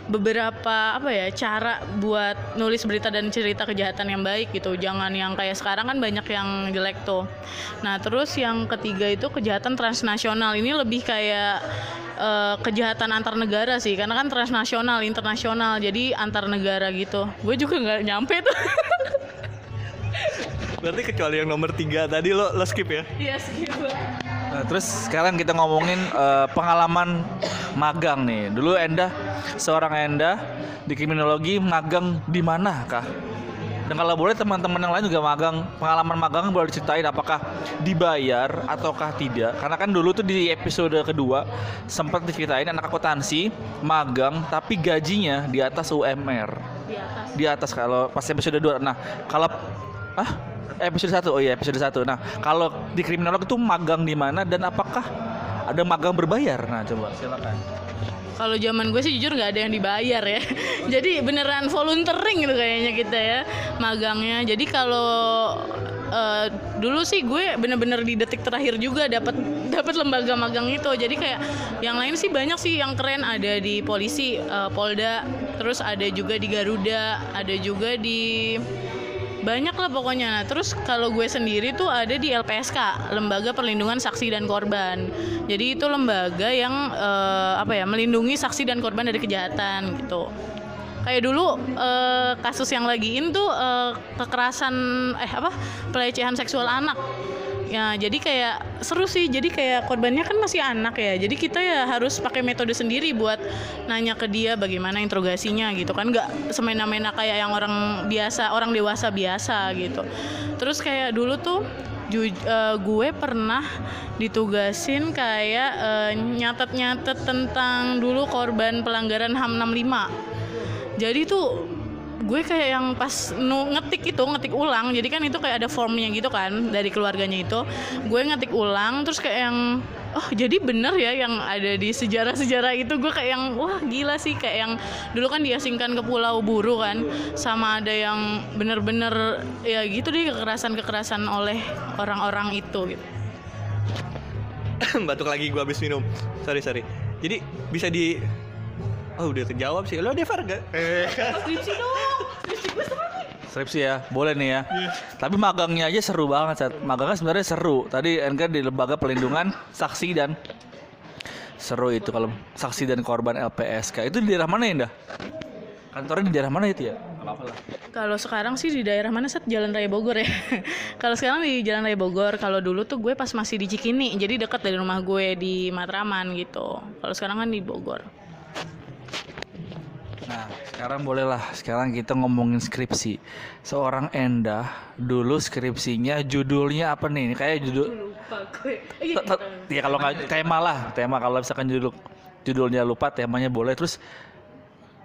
[SPEAKER 1] beberapa apa ya cara buat nulis berita dan cerita kejahatan yang baik gitu. Jangan yang kayak sekarang kan banyak yang jelek tuh. Nah terus yang ketiga itu kejahatan transnasional. Ini lebih kayak eh, kejahatan antar negara sih karena kan transnasional internasional. Jadi antar negara gitu. Gue juga nggak nyampe tuh.
[SPEAKER 3] Berarti kecuali yang nomor tiga tadi lo lo skip ya?
[SPEAKER 1] iya sih
[SPEAKER 2] Nah, terus sekarang kita ngomongin eh, pengalaman magang nih. Dulu Enda, seorang Enda di kriminologi magang di mana kah? Dan kalau boleh teman-teman yang lain juga magang, pengalaman magang boleh diceritain apakah dibayar ataukah tidak? Karena kan dulu tuh di episode kedua sempat diceritain anak akuntansi magang tapi gajinya di atas UMR.
[SPEAKER 1] di atas
[SPEAKER 2] Di atas kalau pas episode 2. Nah, kalau ah episode 1. Oh iya, episode 1. Nah, kalau di kriminolog itu magang di mana dan apakah ada magang berbayar? Nah, coba silakan.
[SPEAKER 1] Kalau zaman gue sih jujur nggak ada yang dibayar ya. Jadi beneran volunteering gitu kayaknya kita ya magangnya. Jadi kalau eh, dulu sih gue bener-bener di detik terakhir juga dapat dapat lembaga magang itu. Jadi kayak yang lain sih banyak sih yang keren ada di polisi eh, Polda, terus ada juga di Garuda, ada juga di banyak lah pokoknya. Nah terus kalau gue sendiri tuh ada di LPSK lembaga perlindungan saksi dan korban. Jadi itu lembaga yang eh, apa ya melindungi saksi dan korban dari kejahatan gitu. Kayak dulu eh, kasus yang lagi in tuh eh, kekerasan eh apa pelecehan seksual anak ya jadi kayak seru sih. Jadi kayak korbannya kan masih anak ya. Jadi kita ya harus pakai metode sendiri buat nanya ke dia bagaimana interogasinya gitu kan. Nggak semena-mena kayak yang orang biasa orang dewasa biasa gitu. Terus kayak dulu tuh ju- eh, gue pernah ditugasin kayak eh, nyatet-nyatet tentang dulu korban pelanggaran HAM 65 jadi tuh gue kayak yang pas ngetik itu ngetik ulang jadi kan itu kayak ada formnya gitu kan dari keluarganya itu gue ngetik ulang terus kayak yang oh jadi bener ya yang ada di sejarah-sejarah itu gue kayak yang wah gila sih kayak yang dulu kan diasingkan ke Pulau Buru kan sama ada yang bener-bener ya gitu deh kekerasan-kekerasan oleh orang-orang itu gitu.
[SPEAKER 3] Batuk lagi gua habis minum. Sorry sorry. Jadi bisa di Oh udah terjawab sih. Lo Devar gak? Eh.
[SPEAKER 1] Skripsi dong, skripsi gue nih.
[SPEAKER 2] Skripsi ya, boleh nih ya. Tapi magangnya aja seru banget, Sat. Magangnya sebenarnya seru. Tadi Enka di lembaga pelindungan saksi dan seru itu kalau saksi dan korban LPSK. Itu di daerah mana ya, Indah? Kantornya di daerah mana itu ya?
[SPEAKER 1] Kalau sekarang sih di daerah mana set Jalan Raya Bogor ya. Kalau sekarang di Jalan Raya Bogor. Kalau dulu tuh gue pas masih di Cikini, jadi dekat dari rumah gue di Matraman gitu. Kalau sekarang kan di Bogor.
[SPEAKER 2] Nah, sekarang bolehlah. Sekarang kita ngomongin skripsi. Seorang Endah dulu skripsinya judulnya apa nih? Kayak judul
[SPEAKER 1] Lupa gue.
[SPEAKER 2] Te- te- ya kalau nggak tema lah tema kalau misalkan judul judulnya lupa temanya boleh terus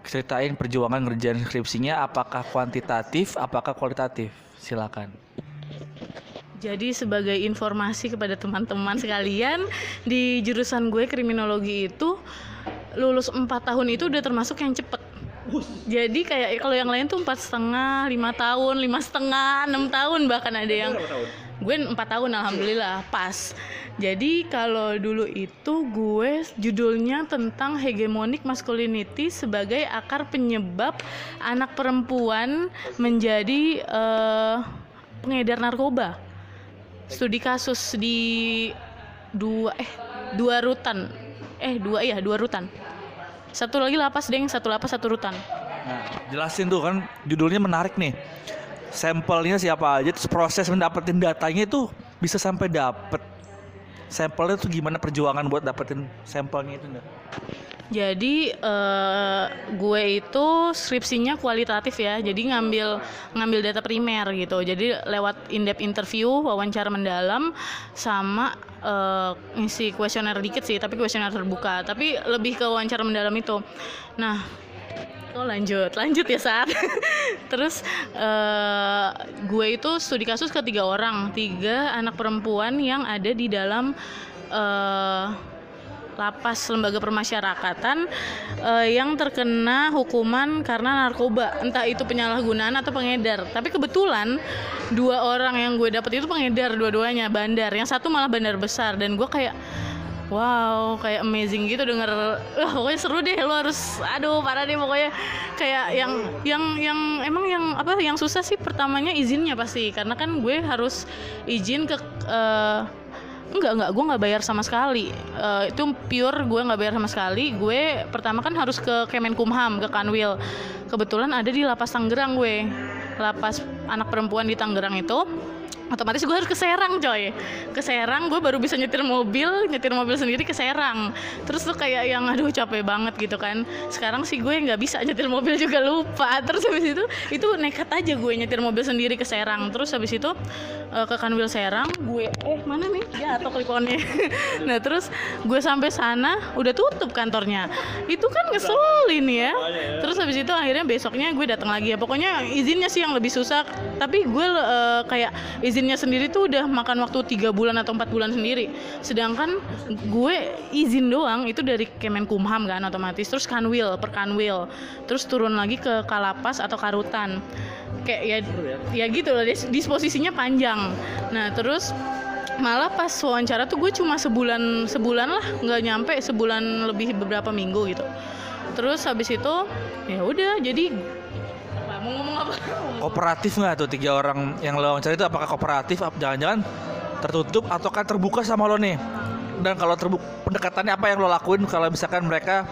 [SPEAKER 2] ceritain perjuangan ngerjain skripsinya apakah kuantitatif apakah kualitatif silakan
[SPEAKER 1] Jadi sebagai informasi kepada teman-teman sekalian di jurusan gue kriminologi itu lulus 4 tahun itu udah termasuk yang cepet. Jadi kayak kalau yang lain tuh empat setengah, lima tahun, lima setengah, enam tahun bahkan ada yang gue empat tahun alhamdulillah pas. Jadi kalau dulu itu gue judulnya tentang hegemonik masculinity sebagai akar penyebab anak perempuan menjadi eh, pengedar narkoba. Studi kasus di dua eh dua rutan. Eh dua iya dua rutan satu lagi lapas deng. Satu lapas satu rutan.
[SPEAKER 2] Nah jelasin tuh kan judulnya menarik nih. Sampelnya siapa aja terus proses mendapetin datanya itu bisa sampai dapet. Sampelnya tuh gimana perjuangan buat dapetin sampelnya itu enggak
[SPEAKER 1] jadi eh, gue itu skripsinya kualitatif ya. Jadi ngambil ngambil data primer gitu. Jadi lewat in-depth interview wawancara mendalam sama eh, ngisi kuesioner dikit sih tapi kuesioner terbuka. Tapi lebih ke wawancara mendalam itu. Nah Oh lanjut, lanjut ya saat. Terus eh, gue itu studi kasus ke tiga orang, tiga anak perempuan yang ada di dalam eh, lapas lembaga permasyarakatan eh, yang terkena hukuman karena narkoba, entah itu penyalahgunaan atau pengedar. Tapi kebetulan dua orang yang gue dapet itu pengedar dua-duanya bandar. Yang satu malah bandar besar dan gue kayak Wow, kayak amazing gitu denger. Wah, pokoknya seru deh. Lo harus, aduh, parah deh pokoknya. Kayak yang, yang, yang emang yang apa? Yang susah sih pertamanya izinnya pasti, karena kan gue harus izin ke. eh, enggak enggak. Gue nggak bayar sama sekali. Eh, itu pure gue nggak bayar sama sekali. Gue pertama kan harus ke Kemenkumham ke Kanwil. Kebetulan ada di lapas Tangerang gue. Lapas anak perempuan di Tangerang itu otomatis gue harus ke Serang coy. Ke Serang gue baru bisa nyetir mobil nyetir mobil sendiri ke Serang. Terus tuh kayak yang aduh capek banget gitu kan. Sekarang sih gue nggak bisa nyetir mobil juga lupa. Terus habis itu itu nekat aja gue nyetir mobil sendiri ke Serang. Terus habis itu eh, ke Kanwil Serang gue eh mana nih? Ya atau kliponnya nah terus gue sampai sana udah tutup kantornya. Itu kan ngeselin ya. Terus habis itu akhirnya besoknya gue datang lagi ya. Pokoknya izinnya sih yang lebih susah. Tapi gue eh, kayak izinnya sendiri tuh udah makan waktu tiga bulan atau empat bulan sendiri. Sedangkan gue izin doang itu dari Kemenkumham kan otomatis. Terus Kanwil per Kanwil terus turun lagi ke Kalapas atau Karutan. Kayak ya? ya gitu loh dis- disposisinya panjang. Nah terus malah pas wawancara tuh gue cuma sebulan sebulan lah nggak nyampe sebulan lebih beberapa minggu gitu. Terus habis itu ya udah jadi mau ngomong apa
[SPEAKER 2] Kooperatif nggak tuh tiga orang yang lo wawancara itu apakah kooperatif? Jangan-jangan tertutup atau kan terbuka sama lo nih? Dan kalau terbuka pendekatannya apa yang lo lakuin kalau misalkan mereka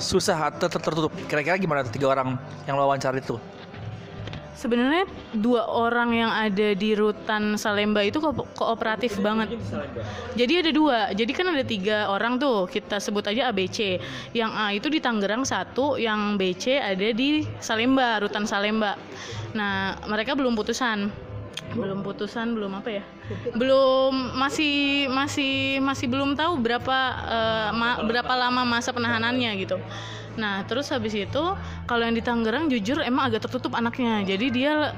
[SPEAKER 2] susah atau ter- tertutup? Kira-kira gimana tuh tiga orang yang lo wawancara itu?
[SPEAKER 1] Sebenarnya dua orang yang ada di rutan Salemba itu ko- kooperatif banget. jadi ada dua. Jadi kan ada tiga orang tuh. Kita sebut aja ABC yang A itu di Tangerang satu. Yang BC ada di Salemba rutan Salemba. Nah mereka belum putusan. Belum putusan belum apa ya? Belum masih masih masih belum tahu berapa ma- berapa lama masa penahanannya gitu nah terus habis itu kalau yang di Tangerang jujur emang agak tertutup anaknya. Jadi dia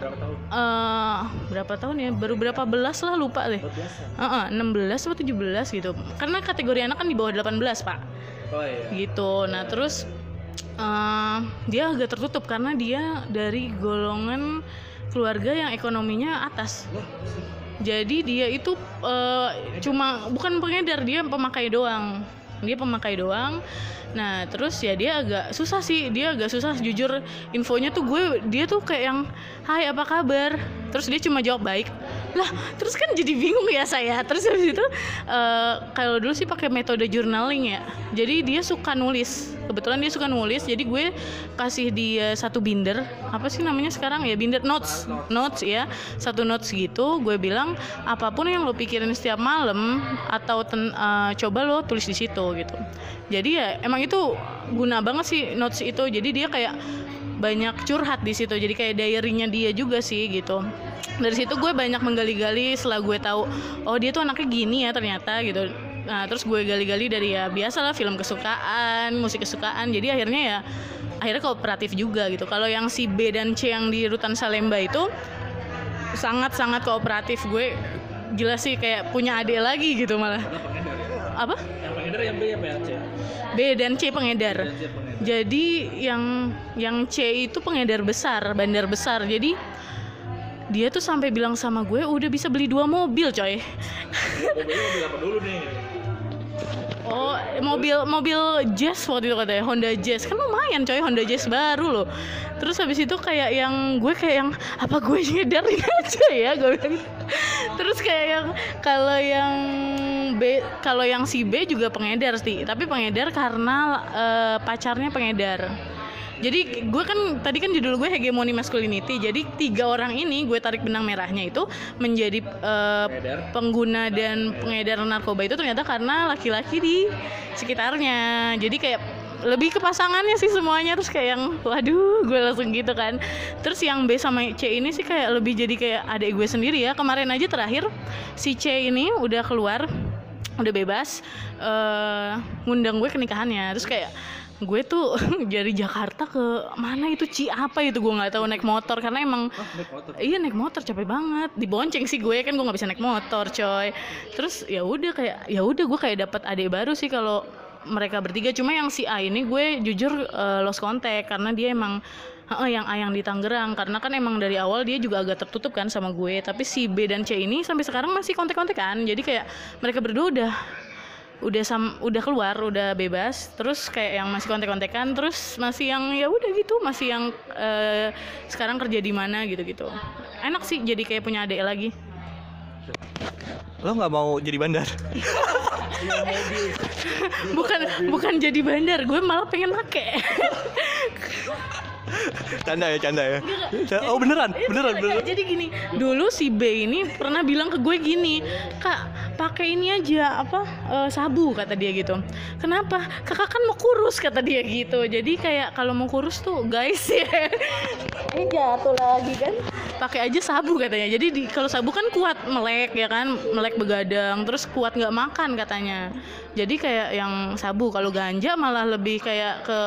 [SPEAKER 1] eh, berapa tahun ya? Baru berapa belas lah lupa deh. Heeh, 16 atau 17 gitu. Karena kategori anak kan di bawah 18 pak.
[SPEAKER 2] Oh iya.
[SPEAKER 1] gitu. Nah terus eh, dia agak tertutup karena dia dari golongan keluarga yang ekonominya atas. Jadi dia itu eh, cuma bukan pengedar dia pemakai doang. Dia pemakai doang nah terus ya dia agak susah sih dia agak susah. Jujur infonya tuh gue dia tuh kayak yang hai apa kabar? Terus dia cuma jawab baik lah terus kan jadi bingung ya saya. Terus habis itu eh, kalau dulu sih pakai metode journaling ya. Jadi dia suka nulis kebetulan dia suka nulis. Jadi gue kasih dia satu binder apa sih namanya sekarang ya binder notes notes ya. Satu notes gitu gue bilang apa pun yang lo pikirin setiap malam atau ten- eh, coba lo tulis di situ gitu. Jadi ya emang itu guna banget sih notes itu. Jadi dia kayak banyak curhat di situ. Jadi kayak diary-nya dia juga sih gitu. Dari situ gue banyak menggali-gali setelah gue tahu oh dia tuh anaknya gini ya ternyata gitu. Nah terus gue gali-gali dari ya biasalah film kesukaan musik kesukaan. Jadi akhirnya ya akhirnya kooperatif juga gitu. Kalau yang si B dan C yang di rutan Salemba itu sangat-sangat kooperatif. Gue gila sih kayak punya adik lagi gitu malah. Apa
[SPEAKER 2] pengedar yang B apa yang C?
[SPEAKER 1] B dan C pengedar. Jadi yang yang C itu pengedar besar, bandar besar. Jadi dia tuh sampai bilang sama gue udah bisa beli dua mobil coy.
[SPEAKER 2] Mobilnya mobil apa dulu nih?
[SPEAKER 1] Oh mobil mobil Jazz waktu itu katanya Honda Jazz kan lumayan coy Honda Jazz baru loh. Terus habis itu kayak yang gue kayak yang apa gue ngedarin aja ya gue bilang. Terus kayak yang kalau yang B kalau yang si B juga pengedar sih tapi pengedar karena eh, pacarnya pengedar. Jadi gue kan tadi kan judul gue hegemoni masculinity. Jadi tiga orang ini gue tarik benang merahnya itu menjadi
[SPEAKER 2] Pengedar.
[SPEAKER 1] pengguna dan pengedar narkoba itu ternyata karena laki-laki di sekitarnya. Jadi kayak lebih ke pasangannya sih semuanya terus kayak yang waduh gue langsung gitu kan terus yang B sama C ini sih kayak lebih jadi kayak adik gue sendiri ya kemarin aja terakhir si C ini udah keluar udah bebas eh ngundang gue ke nikahannya. Terus kayak gue tuh dari Jakarta ke mana itu Ci? Apa itu? Gue nggak tahu naik motor. Karena emang iya naik motor capek banget. Dibonceng sih gue kan gue nggak bisa naik motor coy. Terus ya udah kayak ya udah gue kayak dapat adik baru sih kalau mereka bertiga. Cuma yang si A ini gue jujur eh, lost contact. Karena dia emang Yang A yang di Tangerang. Karena kan emang dari awal dia juga agak tertutup kan sama gue. Tapi si B dan C ini sampai sekarang masih kontak-kontak kan jadi kayak mereka berdua udah udah sam udah keluar udah bebas. Terus kayak yang masih kontek-kontekan terus masih yang ya udah gitu masih yang eh, sekarang kerja di mana gitu-gitu. Enak sih jadi kayak punya adik lagi.
[SPEAKER 3] Lo nggak mau jadi bandar?
[SPEAKER 1] bukan bukan jadi bandar gue malah pengen make
[SPEAKER 3] Canda ya, canda ya. Oh beneran, beneran,
[SPEAKER 1] Kayak-
[SPEAKER 3] beneran.
[SPEAKER 1] jadi gini dulu si B ini pernah bilang ke gue gini kak pakai ini aja apa eh, sabu kata dia gitu. Kenapa? Kakak kan mau kurus kata dia gitu. Jadi kayak kalau mau kurus tuh guys ya. Ini jatuh lagi kan. Pakai aja sabu katanya. Jadi di, kalau sabu kan kuat melek ya kan. Melek begadang terus kuat nggak makan katanya. Jadi kayak yang sabu kalau ganja malah lebih kayak ke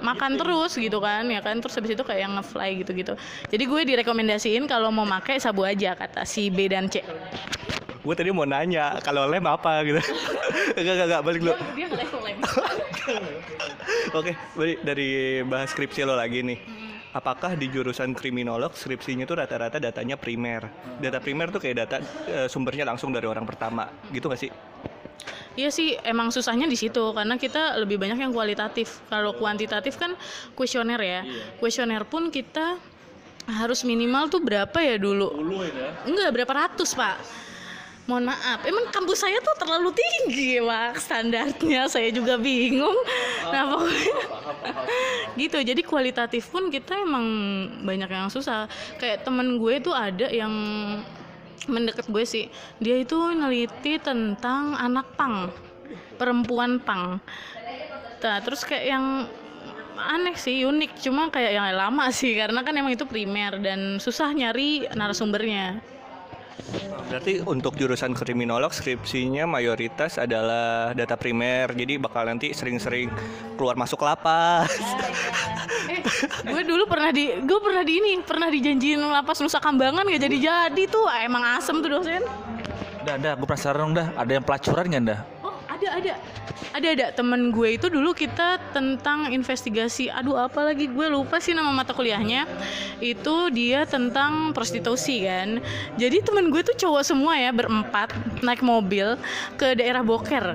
[SPEAKER 1] makan terus gitu kan ya kan terus habis itu kayak yang ngefly gitu gitu jadi gue direkomendasiin kalau mau pakai sabu aja kata si B dan C
[SPEAKER 3] Gue tadi mau nanya kalau lem apa gitu. Enggak, enggak, enggak, balik dulu.
[SPEAKER 1] dia nggak lem
[SPEAKER 3] Oke, balik dari bahas skripsi lo lagi nih. Apakah di jurusan kriminolog skripsinya tuh rata-rata datanya primer? Data primer tuh kayak data eh, sumbernya langsung dari orang pertama, gitu gak sih?
[SPEAKER 1] Iya sih, emang susahnya di situ karena kita lebih banyak yang kualitatif. Kalau kuantitatif kan kuesioner ya. Kuesioner pun kita harus minimal tuh berapa ya dulu? Enggak, berapa ratus, Pak. Mohon maaf, emang kampus saya tuh terlalu tinggi, Pak, standarnya. Saya juga bingung. Nah, pokoknya gitu. Jadi kualitatif pun kita emang banyak yang susah. Kayak temen gue tuh ada yang mendekat gue sih. Dia itu neliti tentang anak pang perempuan pang. Nah terus kayak yang aneh sih unik. Cuma kayak yang lama sih karena kan emang itu primer dan susah nyari narasumbernya
[SPEAKER 3] Berarti untuk jurusan kriminolog skripsinya mayoritas adalah data primer, jadi bakal nanti sering-sering keluar masuk lapas.
[SPEAKER 1] eh gue dulu pernah di gue pernah di ini pernah dijanjiin lapas Nusa Kambangan gak jadi jadi tuh emang asem tuh dosen
[SPEAKER 2] Dah, dah, gue penasaran dong dah. Ada yang pelacuran nggak dah?
[SPEAKER 1] Oh ada ada ada ada. Temen gue itu dulu kita tentang investigasi aduh apa lagi? Gue lupa sih nama mata kuliahnya. Itu dia tentang prostitusi kan? Jadi temen gue tuh cowok semua ya berempat naik mobil ke daerah Boker.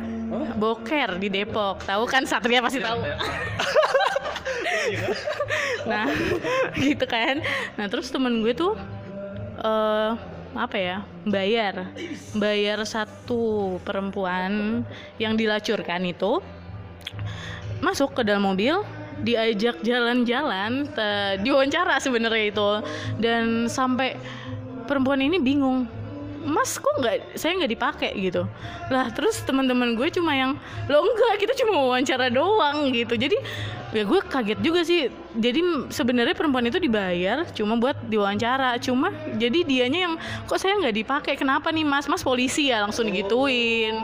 [SPEAKER 1] Boker di Depok. Tahu kan Satria pasti tahu. Nah gitu kan. Nah terus temen gue tuh eh apa ya bayar. Bayar satu perempuan yang dilacurkan itu masuk ke dalam mobil diajak jalan-jalan diwawancara sebenarnya itu. Dan sampai perempuan ini bingung mas kok nggak saya nggak dipakai? gitu. Lah terus teman-teman gue cuma yang lo enggak kita cuma wawancara doang gitu. Jadi ya gue kaget juga sih. Jadi sebenarnya perempuan itu dibayar cuma buat diwawancara. Cuma jadi dianya yang kok saya nggak dipakai? Kenapa nih mas? Mas polisi ya langsung digituin.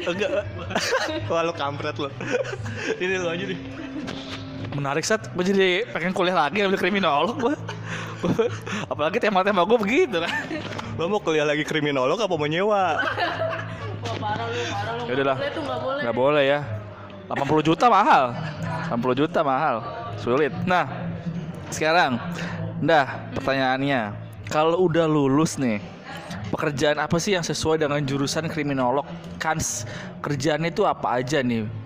[SPEAKER 3] Enggak. Wah, lo kampret lo. Ini lo aja nih.
[SPEAKER 2] Menarik set, gue jadi pengen kuliah lagi ambil kriminolog gue. Apalagi tema-tema gue begitu kan.
[SPEAKER 3] Lo mau kuliah lagi kriminolog apa mau nyewa?
[SPEAKER 1] Wah, parah lu parah lu
[SPEAKER 2] Ya udah lah.
[SPEAKER 1] Boleh tuh nggak boleh
[SPEAKER 2] ya. 80 juta mahal. 80 juta mahal. Sulit. Nah, sekarang, dah pertanyaannya. Kalau udah lulus nih, pekerjaan apa sih yang sesuai dengan jurusan kriminolog? Kans kerjaannya itu apa aja nih?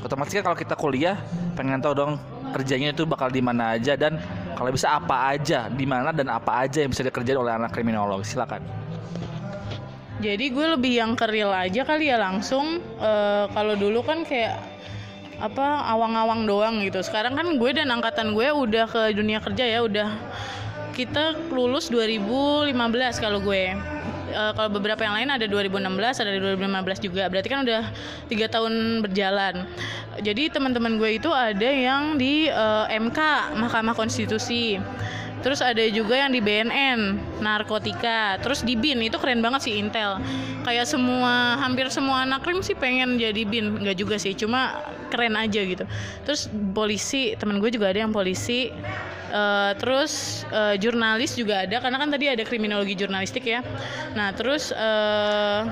[SPEAKER 2] Otomatis kan kalau kita kuliah, pengen tahu dong kerjanya itu bakal di mana aja dan kalau bisa apa aja, di mana dan apa aja yang bisa dikerjain oleh anak kriminolog. Silakan.
[SPEAKER 1] Jadi gue lebih yang ke real aja kali ya langsung. Eh, kalau dulu kan kayak apa awang-awang doang gitu. Sekarang kan gue dan angkatan gue udah ke dunia kerja ya, udah kita lulus 2015 kalau gue. Eh, kalau beberapa yang lain ada 2016, ada 2015 juga. Berarti kan udah tiga tahun berjalan. Jadi teman-teman gue itu ada yang di eh, MK Mahkamah Konstitusi Terus ada juga yang di BNN, narkotika. Terus di BIN itu keren banget sih Intel. Kayak semua hampir semua anak krim sih pengen jadi BIN, nggak juga sih, cuma keren aja gitu. Terus polisi, temen gue juga ada yang polisi. Eh, terus eh, jurnalis juga ada karena kan tadi ada kriminologi jurnalistik ya. Nah terus eh,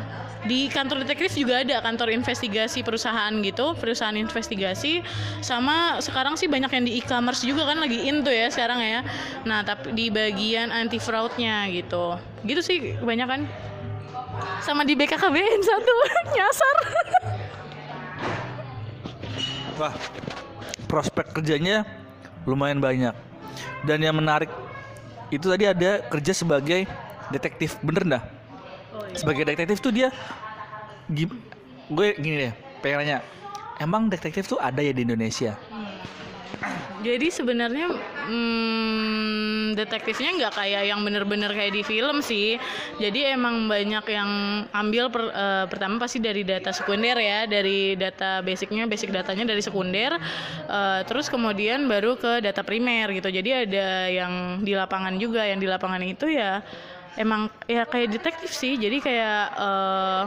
[SPEAKER 1] di kantor detektif juga ada kantor investigasi perusahaan gitu perusahaan investigasi. Sama sekarang sih banyak yang di e-commerce juga kan lagi in tuh ya sekarang ya. Nah tapi di bagian anti fraudnya gitu. Gitu sih kebanyakan sama di BKKBN satu nyasar.
[SPEAKER 2] Wah, prospek kerjanya lumayan banyak. Dan yang menarik itu tadi ada kerja sebagai detektif, bener dah? Sebagai detektif tuh dia, gue gini deh, pengen nanya, emang detektif tuh ada ya di Indonesia?
[SPEAKER 1] Jadi sebenarnya hmm, detektifnya nggak kayak yang bener-bener kayak di film sih. Jadi emang banyak yang ambil per- eh, pertama pasti dari data sekunder ya, dari data basicnya, basic datanya dari sekunder. eh, terus kemudian baru ke data primer gitu. Jadi ada yang di lapangan juga, yang di lapangan itu ya emang ya kayak detektif sih. Jadi kayak eh,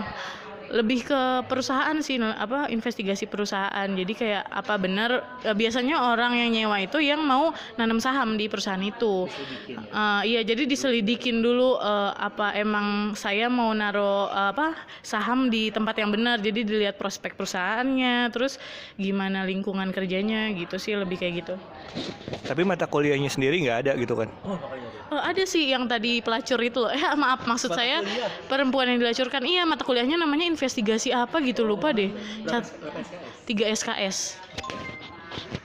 [SPEAKER 1] lebih ke perusahaan sih apa investigasi perusahaan. Jadi kayak apa benar eh, biasanya orang yang nyewa itu yang mau nanam saham di perusahaan itu. Eh, iya jadi diselidikin dulu eh, apa emang saya mau naro eh, apa saham di tempat yang benar. Jadi dilihat prospek perusahaannya terus gimana lingkungan kerjanya gitu sih lebih kayak gitu.
[SPEAKER 3] Tapi mata kuliahnya sendiri nggak ada gitu kan?
[SPEAKER 1] Oh, ada sih yang tadi pelacur itu loh. Eh maaf maksud saya perempuan yang dilacurkan. Iya mata kuliahnya namanya investigasi apa gitu lupa deh. Cat 3 SKS.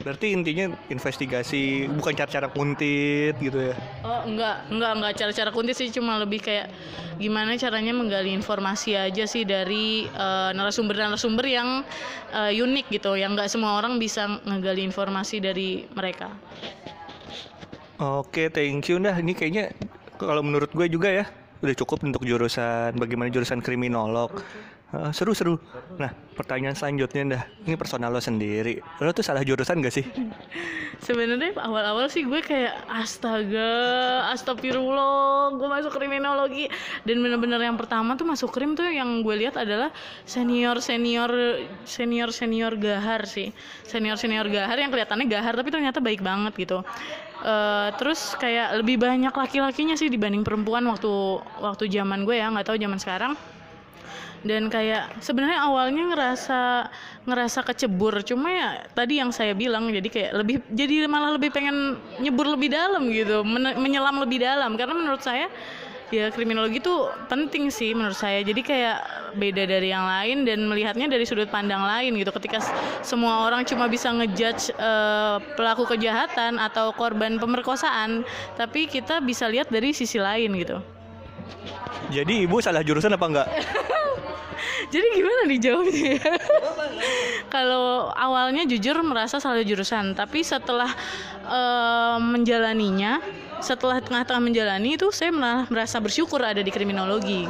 [SPEAKER 3] Berarti intinya investigasi bukan cara-cara kuntit gitu ya?
[SPEAKER 1] Oh enggak enggak enggak cara-cara kuntit sih cuma lebih kayak gimana caranya menggali informasi aja sih dari eh, narasumber-narasumber yang eh, unik gitu, yang nggak semua orang bisa ngegali informasi dari mereka.
[SPEAKER 3] Oke, thank you. Nah, ini kayaknya kalau menurut gue juga ya udah cukup untuk jurusan bagaimana jurusan kriminolog. Eh, Seru-seru. Nah, pertanyaan selanjutnya dah. Ini personal lo sendiri. Lo tuh salah jurusan gak sih?
[SPEAKER 1] Sebenarnya awal-awal sih gue kayak astaga, astagfirullah, gue masuk kriminologi dan bener-bener yang pertama tuh masuk krim tuh yang gue lihat adalah senior senior senior senior gahar sih, senior senior gahar yang kelihatannya gahar tapi ternyata baik banget gitu. Eh, terus kayak lebih banyak laki-lakinya sih dibanding perempuan waktu waktu zaman gue ya nggak tahu zaman sekarang. Dan kayak sebenarnya awalnya ngerasa ngerasa kecebur. Cuma ya tadi yang saya bilang jadi kayak lebih jadi malah lebih pengen nyebur lebih dalam gitu men- menyelam lebih dalam. Karena menurut saya ya kriminologi itu penting sih menurut saya jadi kayak beda dari yang lain dan melihatnya dari sudut pandang lain gitu ketika semua orang cuma bisa ngejudge eh, pelaku kejahatan atau korban pemerkosaan tapi kita bisa lihat dari sisi lain gitu
[SPEAKER 3] Jadi ibu salah jurusan apa enggak?
[SPEAKER 1] Jadi gimana dijawabnya ya? Kalau awalnya jujur merasa salah jurusan, tapi setelah eh, menjalaninya, setelah tengah-tengah menjalani itu saya malah merasa bersyukur ada di kriminologi.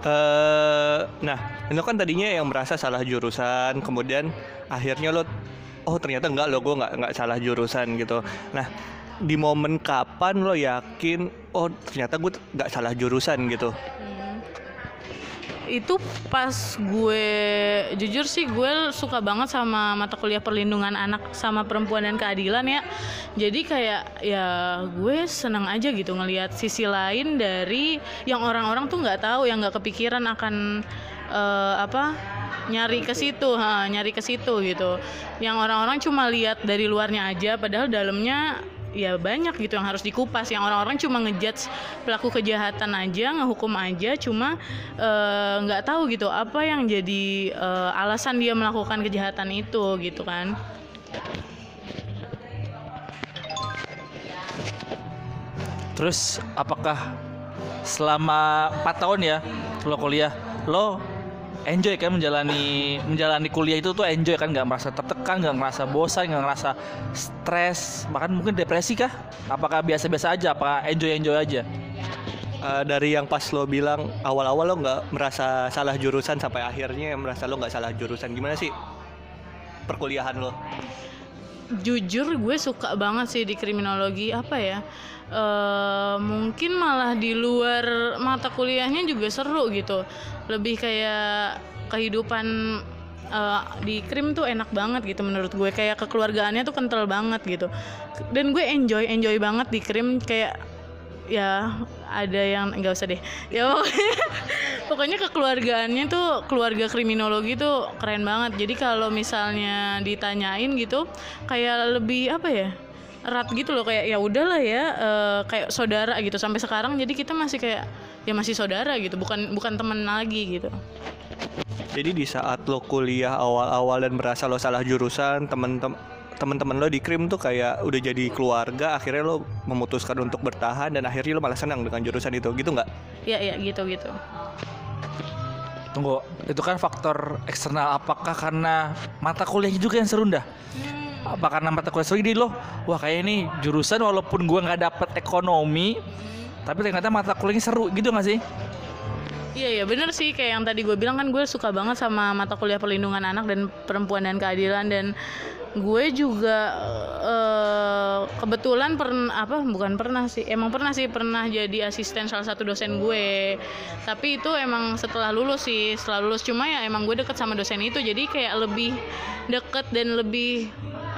[SPEAKER 3] eh nah, lo kan tadinya yang merasa salah jurusan, kemudian akhirnya lo, oh ternyata enggak lo, gue nggak nggak salah jurusan gitu. Nah, di momen kapan lo yakin, oh ternyata gue nggak salah jurusan gitu?
[SPEAKER 1] Itu pas gue jujur sih gue suka banget sama mata kuliah perlindungan anak sama perempuan dan keadilan ya. Jadi kayak ya gue senang aja gitu ngelihat sisi lain dari yang orang-orang tuh nggak tahu, yang nggak kepikiran akan eh, apa nyari ke situ, ha, nyari ke situ gitu. Yang orang-orang cuma lihat dari luarnya aja, padahal dalamnya ya banyak gitu yang harus dikupas. Yang orang-orang cuma ngejudge pelaku kejahatan aja, ngehukum aja, cuma eh, nggak tahu gitu apa yang jadi eh, alasan dia melakukan kejahatan itu gitu kan.
[SPEAKER 2] Terus apakah selama 4 tahun ya lo kuliah lo enjoy kan menjalani menjalani kuliah itu tuh enjoy kan nggak merasa tertekan nggak ngerasa bosan nggak ngerasa stres bahkan mungkin depresi kah? Apakah biasa-biasa aja apa enjoy enjoy aja?
[SPEAKER 3] Eh, dari yang pas lo bilang awal-awal lo nggak merasa salah jurusan sampai akhirnya merasa lo nggak salah jurusan gimana sih perkuliahan lo?
[SPEAKER 1] jujur gue suka banget sih di kriminologi apa ya eh mungkin malah di luar mata kuliahnya juga seru gitu. Lebih kayak kehidupan eh, di krim tuh enak banget gitu menurut gue. Kayak kekeluargaannya tuh kental banget gitu. Dan gue enjoy enjoy banget di krim. Kayak ya ada yang nggak usah deh. Ya pokoknya pokoknya kekeluargaannya tuh keluarga kriminologi tuh keren banget. Jadi kalau misalnya ditanyain gitu kayak lebih apa ya erat gitu loh kayak ya udahlah ya eh, kayak saudara gitu sampai sekarang jadi kita masih kayak ya masih saudara gitu bukan bukan temen lagi gitu
[SPEAKER 3] Jadi di saat lo kuliah awal-awal dan merasa lo salah jurusan, temen-temen teman-teman lo di krim tuh kayak udah jadi keluarga, akhirnya lo memutuskan untuk bertahan dan akhirnya lo malah senang dengan jurusan itu, gitu nggak?
[SPEAKER 1] ya ya gitu gitu
[SPEAKER 2] Tunggu, itu kan faktor eksternal. Apakah karena mata kuliahnya juga yang seru dah? Apa karena mata kuliah seru jadi lo, wah kayak ini jurusan walaupun gua nggak dapet ekonomi, tapi ternyata mata kuliahnya seru gitu nggak sih?
[SPEAKER 1] Iya iya bener sih kayak yang tadi gue bilang kan gue suka banget sama mata kuliah perlindungan anak dan perempuan dan keadilan dan gue juga eh, kebetulan pernah apa bukan pernah sih emang pernah sih pernah jadi asisten salah satu dosen gue. Tapi itu emang setelah lulus sih setelah lulus cuma ya emang gue deket sama dosen itu jadi kayak lebih deket dan lebih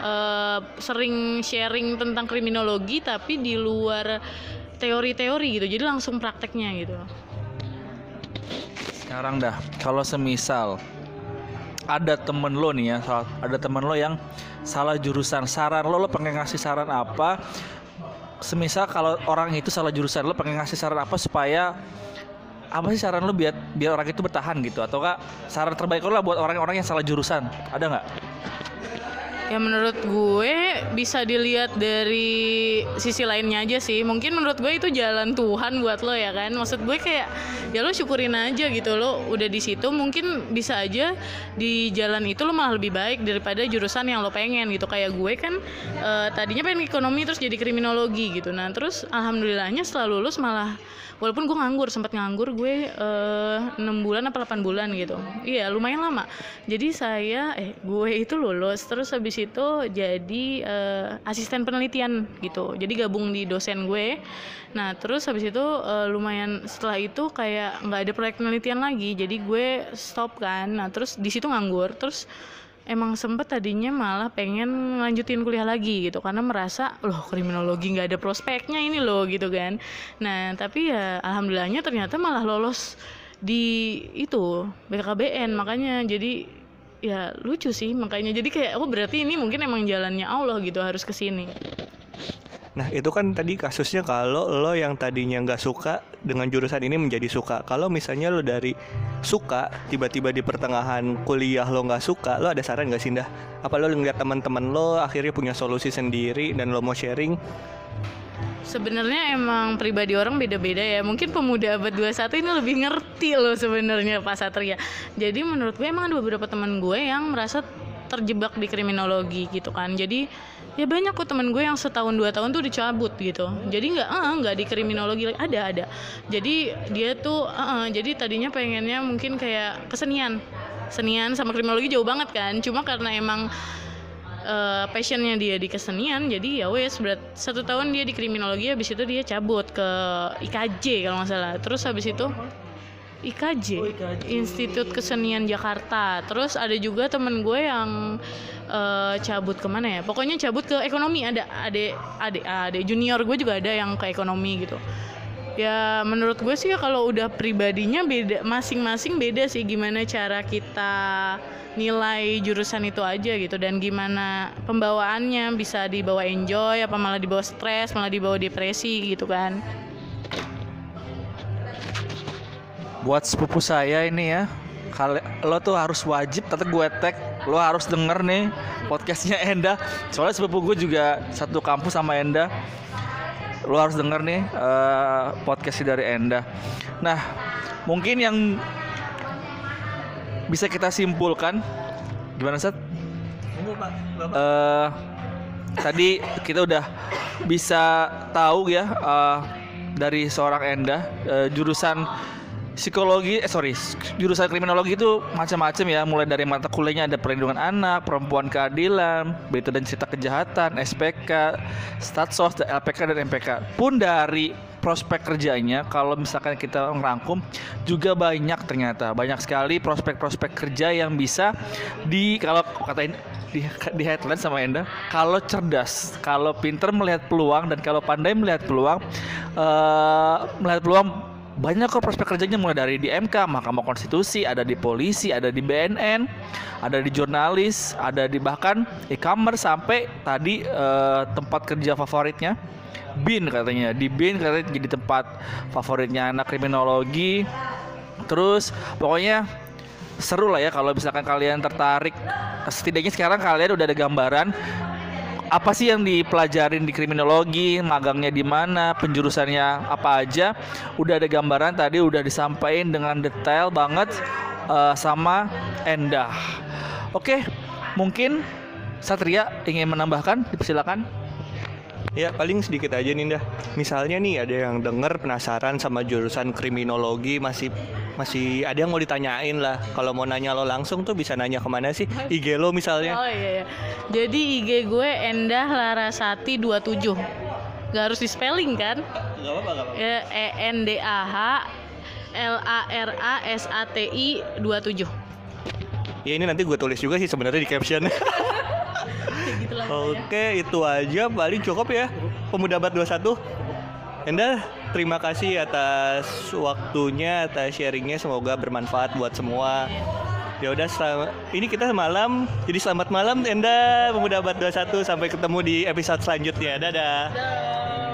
[SPEAKER 1] eh, sering sharing tentang kriminologi tapi di luar teori-teori gitu jadi langsung prakteknya gitu.
[SPEAKER 2] Sekarang dah, kalau semisal ada temen lo nih ya, ada temen lo yang salah jurusan, saran lo, lo pengen ngasih saran apa? Semisal kalau orang itu salah jurusan, lo pengen ngasih saran apa supaya apa sih saran lo biar biar orang itu bertahan gitu? Atau kak saran terbaik lo lah buat orang-orang yang salah jurusan, ada nggak?
[SPEAKER 1] Ya menurut gue bisa dilihat dari sisi lainnya aja sih. Mungkin menurut gue itu jalan Tuhan buat lo ya kan. Maksud gue kayak ya lo syukurin aja gitu lo udah di situ. Mungkin bisa aja di jalan itu lo malah lebih baik daripada jurusan yang lo pengen gitu. Kayak gue kan eh, tadinya pengen ekonomi terus jadi kriminologi gitu. Nah terus alhamdulillahnya setelah lulus malah walaupun gue nganggur sempat nganggur gue eh, enam bulan apa 8 bulan gitu. Iya lumayan lama. Jadi saya eh gue itu lulus terus habis itu jadi eh, asisten penelitian gitu. Jadi gabung di dosen gue. Nah terus habis itu eh, lumayan setelah itu kayak nggak ada proyek penelitian lagi. Jadi gue stop kan. Nah terus di situ nganggur. Terus emang sempet tadinya malah pengen lanjutin kuliah lagi gitu karena merasa loh kriminologi nggak ada prospeknya ini loh gitu kan. Nah tapi ya alhamdulillahnya ternyata malah lolos di itu BKKBN makanya. Jadi ya lucu sih makanya jadi kayak oh berarti ini mungkin emang jalannya Allah gitu harus ke sini
[SPEAKER 3] Nah itu kan tadi kasusnya kalau lo yang tadinya nggak suka dengan jurusan ini menjadi suka. Kalau misalnya lo dari suka tiba-tiba di pertengahan kuliah lo nggak suka, lo ada saran nggak sih? Apa lo ngeliat teman-teman lo akhirnya punya solusi sendiri dan lo mau sharing?
[SPEAKER 1] Sebenarnya emang pribadi orang beda-beda ya. Mungkin pemuda abad 21 ini lebih ngerti loh sebenarnya Pak Satria. Jadi menurut gue emang ada beberapa teman gue yang merasa terjebak di kriminologi gitu kan. Jadi ya banyak kok teman gue yang setahun dua tahun tuh dicabut gitu. Jadi nggak eh, nggak di kriminologi ada ada. Jadi dia tuh eh, eh, jadi tadinya pengennya mungkin kayak kesenian. Senian sama kriminologi jauh banget kan. Cuma karena emang eh, passionnya dia di kesenian jadi ya wes berat satu tahun dia di kriminologi habis itu dia cabut ke IKJ kalau nggak salah. Terus habis itu IKJ, Institut Kesenian Jakarta. Terus ada juga temen gue yang eh, cabut ke mana ya? Pokoknya cabut ke ekonomi. Ada ade ade ade junior gue juga ada yang ke ekonomi gitu. Ya menurut gue sih ya kalau udah pribadinya beda masing-masing beda sih gimana cara kita nilai jurusan itu aja gitu dan gimana pembawaannya bisa dibawa enjoy apa malah dibawa stres malah dibawa depresi gitu kan
[SPEAKER 2] Buat sepupu saya ini ya, kali lo tuh harus wajib, tapi gue tag, lo harus denger nih podcastnya Enda. Soalnya sepupu gue juga satu kampus sama Enda. Lo harus denger nih eh, podcast dari Enda. Nah, mungkin yang bisa kita simpulkan, gimana Seth? Eh, tadi kita udah bisa tahu ya eh, dari seorang Enda eh, jurusan psikologi eh sorry jurusan kriminologi itu macam-macam ya. Mulai dari mata kuliahnya ada perlindungan anak perempuan keadilan berita dan cerita kejahatan SPK statsos LPK dan MPK pun dari prospek kerjanya kalau misalkan kita ngerangkum juga banyak ternyata. Banyak sekali prospek-prospek kerja yang bisa di kalau katain di, di headline sama Enda kalau cerdas kalau pinter melihat peluang dan kalau pandai melihat peluang eh, melihat peluang banyak kok prospek kerjanya mulai dari di MK, Mahkamah Konstitusi, ada di polisi, ada di BNN, ada di jurnalis, ada di bahkan e-commerce sampai tadi eh, tempat kerja favoritnya BIN katanya. Di BIN katanya jadi tempat favoritnya anak kriminologi. Terus pokoknya seru lah ya kalau misalkan kalian tertarik setidaknya sekarang kalian udah ada gambaran apa sih yang dipelajarin di kriminologi, magangnya di mana, penjurusannya apa aja, udah ada gambaran tadi udah disampaikan dengan detail banget eh, sama Endah. Oke, mungkin Satria ingin menambahkan, dipersilakan.
[SPEAKER 3] Ya paling sedikit aja Ninda. Misalnya nih ada yang denger penasaran sama jurusan kriminologi masih masih ada yang mau ditanyain lah. Kalau mau nanya lo langsung tuh bisa nanya ke mana sih? IG lo misalnya.
[SPEAKER 1] Oh iya, iya. Jadi IG gue Endah Larasati 27 Gak harus di spelling kan?
[SPEAKER 3] Gak apa-apa, gak apa-apa.
[SPEAKER 1] E N D A H L A R A S A T I 27
[SPEAKER 3] Ya ini nanti gue tulis juga sih sebenarnya di caption.
[SPEAKER 1] gitu
[SPEAKER 3] Oke, itu aja paling cukup ya. Pemuda Bat 21. Enda, terima kasih atas waktunya, atas sharingnya. Semoga bermanfaat buat semua. Ya udah, ini kita malam. Jadi selamat malam Enda, Pemuda Bat 21. Sampai ketemu di episode selanjutnya. Dadah.
[SPEAKER 1] Dah.